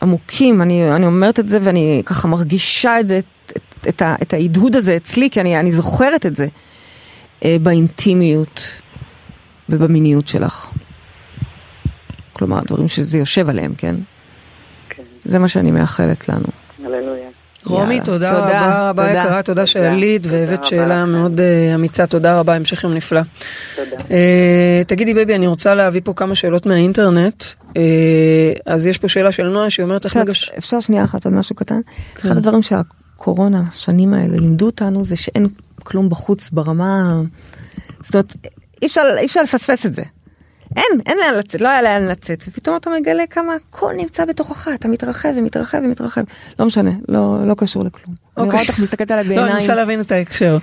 עמוקים, אני, אני אומרת את זה ואני ככה מרגישה את זה, את, את, את, ה- את ההדהוד הזה אצלי, כי אני, אני זוכרת את זה, אה, באינטימיות ובמיניות שלך. כלומר, דברים שזה יושב עליהם, כן? כן, זה מה שאני מאחלת לנו. הללויה. רומי. תודה תודה, רבה רבה תודה. יקרה, תודה שעלית והבאת שאלה. מאוד אה, אמיצה, תודה רבה, המשך יום נפלא. תודה. אה, תגידי baby, אני רוצה להביא פה כמה שאלות מהאינטרנט. אה, אז יש פה שאלה של נועה שהיא אומרת איך מגש... אפשר שנייה אחת עוד משהו קטן? כן. אחד הדברים שהקורונה, השנים האלה, לימדו אותנו זה שאין כלום בחוץ ברמה... זאת אומרת, אי אפשר, אי אפשר לפספס את זה. אין, אין לאן לצאת, לא היה לאן לצאת, ופתאום אתה מגלה כמה הכל נמצא בתוכך, אתה מתרחב ומתרחב ומתרחב. לא משנה, לא, לא קשור לכלום. אני רואה אוקיי. אותך מסתכלת עליי לא, אני בעיניים. מנסה להבין את ההקשר.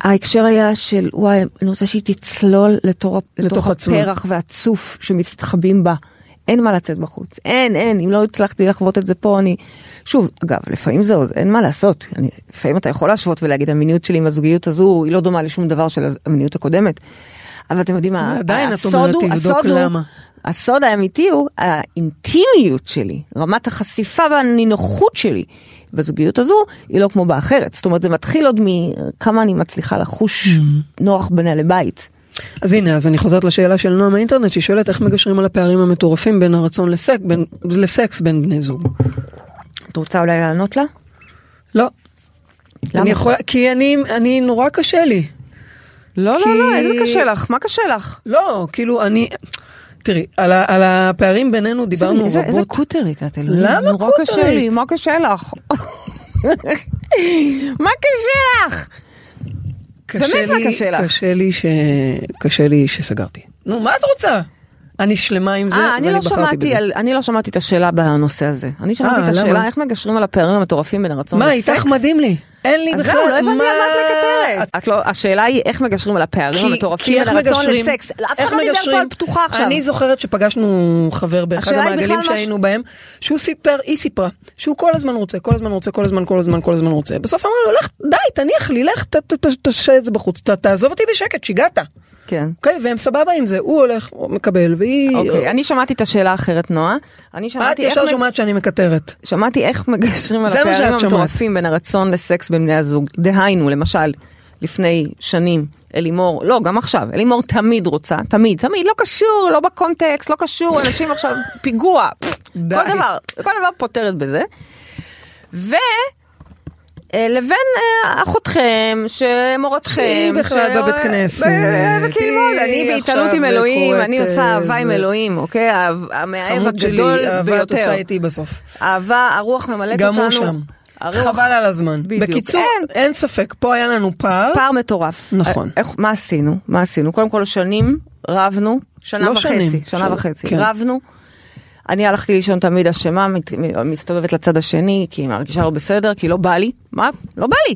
ההקשר היה של וואי, אני רוצה שהיא תצלול לתור, לתוך לתוך. הפרח והצוף שמסתחבים בה. אין מה לצאת בחוץ, אין, אין, אם לא הצלחתי לחוות את זה פה, אני... שוב, אגב, לפעמים זה, אין מה לעשות, אני, לפעמים אתה יכול להשוות ולהגיד המיניות שלי עם הזוגיות הזו היא לא דומה לשום דבר של המיניות הקודמת. אבל אתם יודעים מה, עדיין את אומרת, תבדוק למה. הסוד האמיתי הוא האינטימיות שלי, רמת החשיפה והנינוחות שלי בזוגיות הזו היא לא כמו באחרת. זאת אומרת זה מתחיל עוד מכמה אני מצליחה לחוש נוח בנהלי בית. אז הנה, אז אני חוזרת לשאלה של נועה מהאינטרנט, שהיא שואלת איך מגשרים על הפערים המטורפים בין הרצון לסק, בין, לסקס בין בני זוג. את רוצה אולי לענות לה? לא. למה? אני יכולה, כי אני, אני נורא קשה לי. לא, כי- לא, לא, איזה קשה לך? מה קשה לך? לא, כאילו אני, תראי, על, ה, על הפערים בינינו דיברנו רבות. איזה קוטרית את אלוהים. למה נורא קשה קוטרית? לי, מה קשה לך? מה קשה לך? קשה באמת, מה קשה לך? קשה לי ש... קשה לי שסגרתי. נו, מה את רוצה? אני שלמה עם זה, אה, אני ואני לא בחרתי בזה. על, אני לא שמעתי את השאלה בנושא הזה. אני שמעתי אה, את השאלה למה? איך מגשרים על הפערים המטורפים בין הרצון מה, לסקס. איתך מדהים לי. אין לי בכלל... לא הבנתי על מה מה- את מקטרת. את לא, השאלה היא איך מגשרים על הפערים המטורפים בין הרצון לסקס. אף אחד לא דיבר פה? על פתוחה עכשיו. אני זוכרת שפגשנו חבר באחד המעגלים מה שהיינו בהם, שהוא סיפר, היא סיפרה, שהוא כל הזמן רוצה, כל הזמן רוצה, כל הזמן, כל הזמן, כל הזמן רוצה. בסוף אמרו לו, לך, די, תניח לי, לך, ת- ת- ת- תשאיר את זה בחוץ, תעזוב אותי בשקט, שיגעת. כן. אוקיי, והם סבבה עם זה, הוא הולך, הוא מקבל, והיא... אוקיי, אני שמעתי את השאלה האחרת, נועה. אני את שמעתי איך... ישר מג- שומעת שאני מקטרת. שמעתי איך מגשרים על הפערים. המטורפים בין הרצון לסקס בין בני הזוג. דהיינו, למשל, לפני שנים, אלימור, לא, גם עכשיו, אלימור תמיד רוצה, תמיד, תמיד, לא קשור, לא בקונטקסט, לא קשור, אנשים עכשיו, פיגוע. כל דבר, כל דבר פותרת בזה. ו... אה, לבין אה, אחותכם, שמורתכם, שהיא בכלל ש- בבית כנסת, ללמוד, אני היא בהתעלות עם אלוהים, אני עושה אה, אהבה עם אלוהים, אוקיי? המאהב הגדול אהבה את ביותר. עושה איתי בסוף. אהבה, הרוח ממלאת גם אותנו. הוא שם. הרוח, חבל על הזמן. בדיוק. בקיצור, אין. אין ספק, פה היה לנו פער. פער מטורף. נכון. איך, מה עשינו? מה עשינו? קודם כל שנים רבנו, שנה לא וחצי, שנים, שנה שנה, וחצי, כן. רבנו. אני הלכתי לישון תמיד אשמה, מסתובבת לצד השני, כי היא מרגישה לא בסדר, כי לא בא לי, מה? לא בא לי.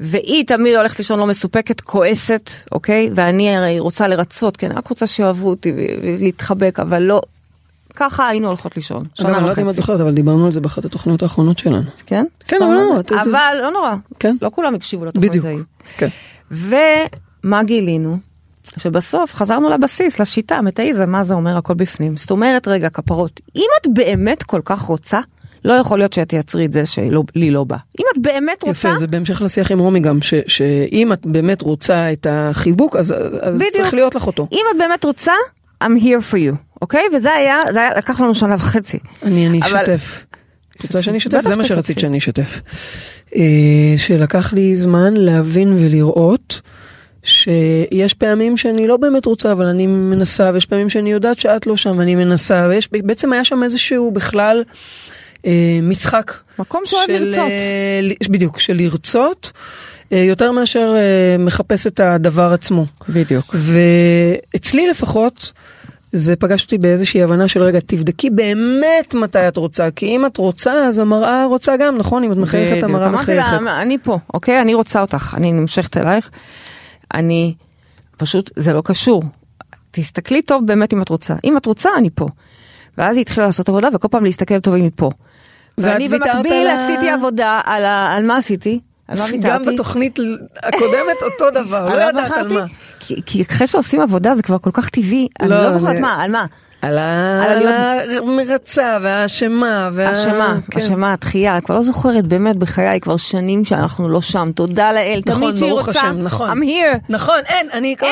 והיא תמיד הולכת לישון לא מסופקת, כועסת, אוקיי? ואני הרי רוצה לרצות, כן, רק רוצה שאוהבו אותי ולהתחבק, אבל לא. ככה היינו הולכות לישון, שנה אני לא יודעת אם את וחצי, זוכרת, אבל דיברנו על זה באחת התוכניות האחרונות שלנו. כן? כן, אבל לא נורא, אבל לא נורא, כן. לא כולם הקשיבו לתוכנית בדיוק. ההיא. כן. ומה גילינו? שבסוף חזרנו לבסיס, לשיטה, מטאיזם, מה זה אומר הכל בפנים. זאת אומרת, רגע, כפרות, אם את באמת כל כך רוצה, לא יכול להיות שאת תייצרי את זה שלי לא בא. אם את באמת רוצה, יפה, זה בהמשך לשיח עם רומי גם, ש- שאם את באמת רוצה את החיבוק, אז אז בדיוק. צריך להיות לך אותו. אם את באמת רוצה, I'm here for you, אוקיי? וזה היה, זה היה, לקח לנו שנה וחצי. אני אני אבל- אשתף. את רוצה שאני אשתף? זה מה. שרצית שאני אשתף. אה, שלקח לי זמן להבין ולראות שיש פעמים שאני לא באמת רוצה אבל אני מנסה ויש פעמים שאני יודעת שאת לא שם ואני מנסה ויש בעצם היה שם איזשהו בכלל אה, משחק. מקום שאוהב של, לרצות. אה, בדיוק, של לרצות אה, יותר מאשר אה, מחפש את הדבר עצמו. בדיוק. ואצלי לפחות, זה פגש אותי באיזושהי הבנה של רגע, תבדקי באמת מתי את רוצה, כי אם את רוצה, אז המראה רוצה גם, נכון? אם את מחייכת. המראה אמרתי מחייכת. לה, אני פה, אוקיי? אני רוצה אותך, אני נמשכת אלייך. אני, פשוט, זה לא קשור. תסתכלי טוב באמת אם את רוצה. אם את רוצה, אני פה. ואז היא התחילה לעשות עבודה, וכל פעם להסתכל טוב אם היא פה. ואני במקביל עשיתי עבודה על, ה... על מה עשיתי? על מה ויתרתי? גם בתוכנית הקודמת אותו דבר, לא ידעת על? מה. כי, כי אחרי שעושים עבודה זה כבר כל כך טבעי, אני לא, לא זוכרת זה- מה, על מה? על המרצה והאשמה. וה- אשמה, כן. אשמה, התחייה, כבר לא זוכרת באמת בחיי, כבר שנים שאנחנו לא שם, תודה לאל, נכון, תמיד שהיא רוצה, נכון. I'm here, נכון, אין, אני כל-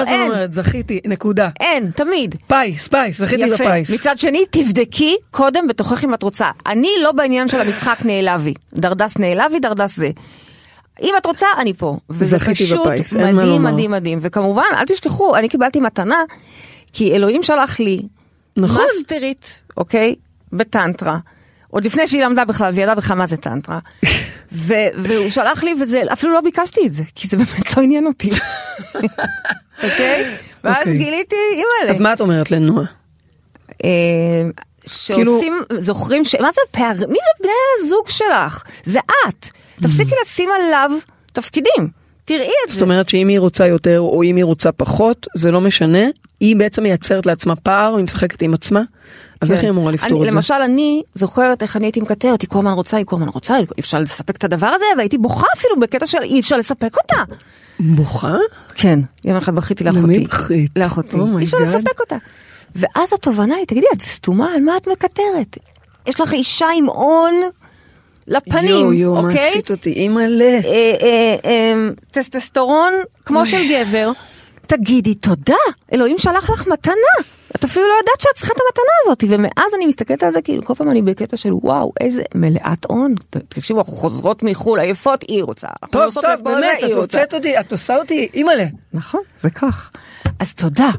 הזמן. אומרת, זכיתי, נקודה. אין, תמיד. פיס, פיס, זכיתי. בפיס. מצד שני, תבדקי קודם בתוכך אם את רוצה. אני לא בעניין של המשחק נעלבי. דרדס נעלבי, דרדס זה. אם את רוצה, אני פה. וזה פשוט בפיס, מדהים. מדהים, מדהים. וכמובן, אל תשכחו, אני קיבלתי מתנה, כי אלוהים שלח לי נכון. מאסטרית, אוקיי? בטנטרה. עוד לפני שהיא למדה בכלל, והיא ידעה בכלל מה זה טנטרה. ו- והוא שלח לי, וזה, אפילו לא ביקשתי את זה, כי זה באמת לא עניין אותי. אוקיי? ואז אוקיי. גיליתי, אימא'לה. אז מה את אומרת לנועה? אה, שעושים, זוכרים ש... מה זה פער? מי זה בני הזוג שלך? זה את. תפסיקי לשים עליו תפקידים. תראי את זאת זה. אומרת שאם היא רוצה יותר או אם היא רוצה פחות, זה לא משנה, היא בעצם מייצרת לעצמה פער, היא משחקת עם עצמה, אז איך כן. היא אמורה לפתור אני, את זה? למשל, אני זוכרת איך אני הייתי מקטרת, היא כל הזמן רוצה, היא כל הזמן רוצה, אי אפשר לספק את הדבר הזה, והייתי בוכה אפילו בקטע של אי אפשר לספק אותה. בוכה? כן, יום אחד בכיתי לאחותי. למי בכית? לאחותי. Oh אי אפשר. לספק אותה. ואז התובנה היא, תגידי, את סתומה? על מה את מקטרת? יש לך אישה עם הון לפנים, יואו יואו, מה אוקיי? עשית אותי, אימא'לה. אה, אה, אה, טסטסטרון כמו של גבר, תגידי תודה, אלוהים שלח לך מתנה. את אפילו לא יודעת שאת צריכה את המתנה הזאת, ומאז אני מסתכלת על זה כאילו כל פעם אני בקטע של וואו איזה מלאת הון. תקשיבו אנחנו חוזרות מחו"ל עייפות היא רוצה. טוב, טוב, באמת, את. הוצאת אותי, את עושה אותי, אימא'לה. נכון, זה כך. אז תודה.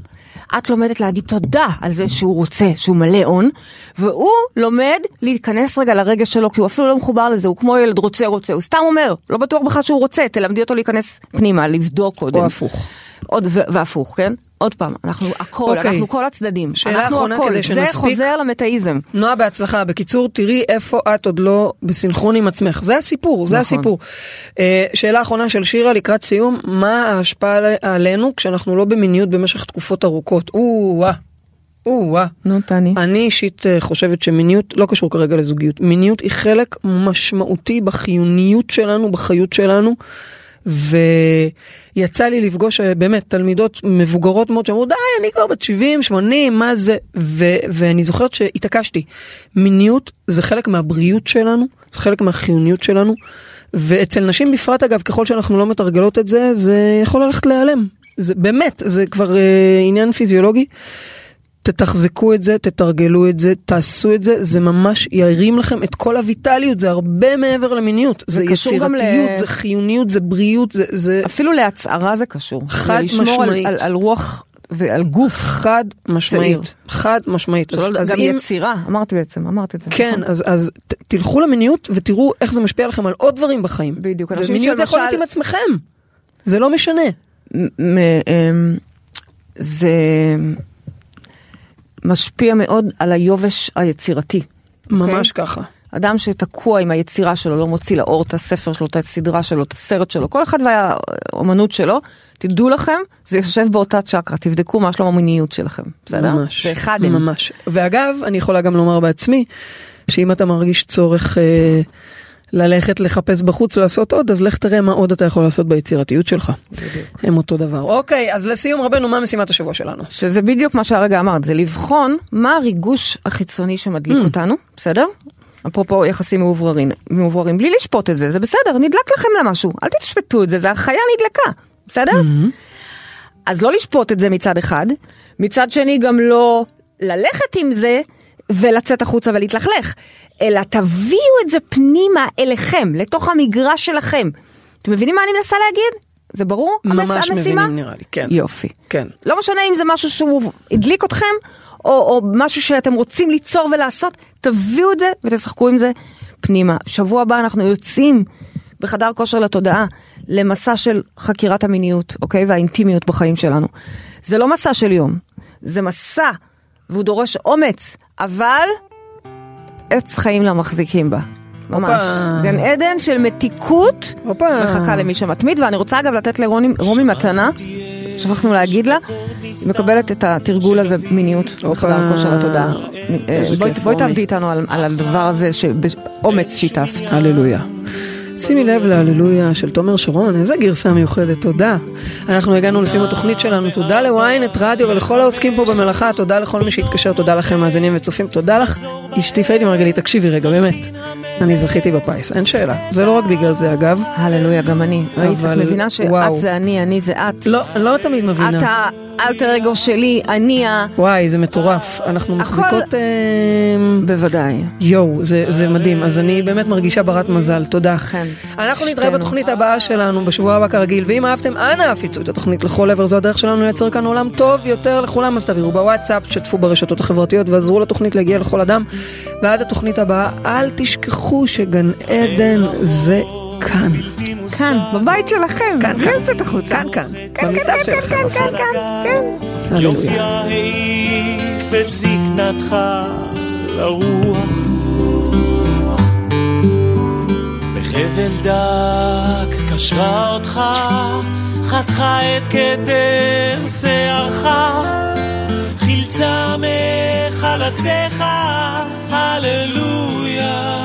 את לומדת להגיד תודה על זה שהוא רוצה, שהוא מלא הון, והוא לומד להיכנס רגע לרגש שלו, כי הוא אפילו לא מחובר לזה, הוא כמו ילד רוצה רוצה, הוא סתם אומר, לא בטוח בכלל שהוא רוצה, תלמדי אותו להיכנס פנימה, לבדוק קודם. או הפוך. עוד והפוך, כן? עוד פעם, אנחנו הכל, אוקיי. אנחנו כל הצדדים. שאלה אחרונה הכל. כדי זה שנספיק. חוזר למטאיזם. נועה בהצלחה, בקיצור תראי איפה את עוד לא בסינכרון עם עצמך, זה הסיפור, זה נכון. הסיפור. אה, שאלה אחרונה של שירה לקראת סיום, מה ההשפעה על- עלינו כשאנחנו לא במיניות במשך תקופות ארוכות? או-אה, או-אה. נו, תעני. אני אישית אה, חושבת שמיניות לא קשור כרגע לזוגיות, מיניות היא חלק משמעותי בחיוניות שלנו, בחיות שלנו. ויצא לי לפגוש אה, באמת תלמידות מבוגרות מאוד שאמרו די אני כבר בת 70 80 מה זה? ו- ואני זוכרת שהתעקשתי. מיניות זה חלק מהבריאות שלנו זה חלק מהחיוניות שלנו ואצל נשים בפרט אגב ככל שאנחנו לא מתרגלות את זה זה יכול ללכת להיעלם. זה באמת זה כבר אה, עניין פיזיולוגי. תתחזקו את זה, תתרגלו את זה, תעשו את זה, זה ממש ירים לכם את כל הויטליות, זה הרבה מעבר למיניות. זה, יצירתיות, ל- זה חיוניות, זה בריאות, זה, זה אפילו להצהרה זה קשור. חד זה לשמור על- משמעית. על- על רוח ועל גוף. חד משמעית. צעיר. חד משמעית. אז, אז גם אם, יצירה, אמרתי בעצם, אמרת את זה. כן, נכון. אז, אז ת, תלכו למיניות ותראו איך זה משפיע לכם על עוד דברים בחיים. בדיוק, ומיניות זה יכול להיות עם עצמכם. זה לא משנה. אמ, זה משפיע מאוד על היובש היצירתי. ממש ככה. אדם שתקוע עם היצירה שלו, לא מוציא לאור את הספר שלו, את הסדרה שלו, את הסרט שלו, כל אחד והאומנות שלו, תדעו לכם, זה יושב באותה צ'קרה, תבדקו מה שלום המיניות שלכם, בסדר? ממש. זה אחד. ממש. ואגב, אני יכולה גם לומר בעצמי, שאם אתה מרגיש צורך אה, ללכת לחפש בחוץ לעשות עוד, אז לך תראה מה עוד אתה יכול לעשות ביצירתיות שלך. בדיוק. הם אותו דבר. אוקיי, אז לסיום רבנו, מה משימת השבוע שלנו? שזה בדיוק מה שהרגע אמרת, זה לבחון מה הריגוש החיצוני שמדליק Mm. אותנו, בסדר? אפרופו יחסים מאובררים, מאובררים, בלי לשפוט את זה, זה בסדר, נדלק לכם למשהו, אל תשפטו את זה, זה החיה נדלקה, בסדר? Mm-hmm. אז לא לשפוט את זה מצד אחד, מצד שני גם לא ללכת עם זה ולצאת החוצה ולהתלכלך, אלא תביאו את זה פנימה אליכם, לתוך המגרש שלכם. אתם מבינים מה אני מנסה להגיד? זה ברור? המס- ממש המשימה? מבינים נראה לי, כן. יופי. כן. לא משנה אם זה משהו שהוא הדליק אתכם, או, או משהו שאתם רוצים ליצור ולעשות, תביאו את זה ותשחקו עם זה פנימה. שבוע הבא אנחנו יוצאים בחדר כושר לתודעה למסע של חקירת המיניות, אוקיי? והאינטימיות בחיים שלנו. זה לא מסע של יום, זה מסע, והוא דורש אומץ, אבל עץ חיים למחזיקים בה. ממש. הופה. גן עדן של מתיקות, הופה. מחכה למי שמתמיד, ואני רוצה אגב לתת לרומי מתנה, שכחנו להגיד לה, היא מקבלת את התרגול הזה מיניות בחדר כושר לתודעה. איזה בואי רומי. תעבדי איתנו על על הדבר הזה שבאומץ שיתפת. הללויה. שימי לב להללויה של תומר שרון, איזה גרסה מיוחדת, תודה. אנחנו הגענו לסיום התוכנית שלנו, תודה לוויינט רדיו ולכל העוסקים פה במלאכה, תודה לכל מי שהתקשר, תודה לכם מאזינים וצופים, תודה לך, אשתי פיידי מרגלית, תקשיבי רגע, באמת. אני זכיתי בפיס, אין שאלה. זה לא רק בגלל זה אגב. הללויה, גם אני. אבל- את מבינה שאת. זה אני, אני זה את. לא, לא תמיד מבינה. את האלטר אגו שלי, אני ה... וואי, זה מטורף. אנחנו הכל- מחזיקות... אה, בוודאי. יואו, זה, זה מדהים. אז אני באמת מרגישה ברת מזל, תודה. אכן. אנחנו נתראה שתינו. בתוכנית הבאה שלנו בשבוע הבא כרגיל, ואם אהבתם, אנא הפיצו את התוכנית לכל עבר, זו הדרך שלנו לייצר כאן עולם טוב יותר לכולם, אז תעבירו בוואטסאפ, תשתפו ברשתות החברתיות ועזרו לתוכנית להגיע לכל אדם. ועד התוכנית הבאה, אל תשכחו שגן עדן זה כאן. כאן, בבית שלכם. כאן, כאן. לצאת החוצה. כאן, כאן. במיטה שלכם. כן, כן, כן, כן. הללויה. יופי העיק וזקנתך לרוח בחבל דק קשרה אותך חתכה את כתר שערך חילצה מחלציך הללויה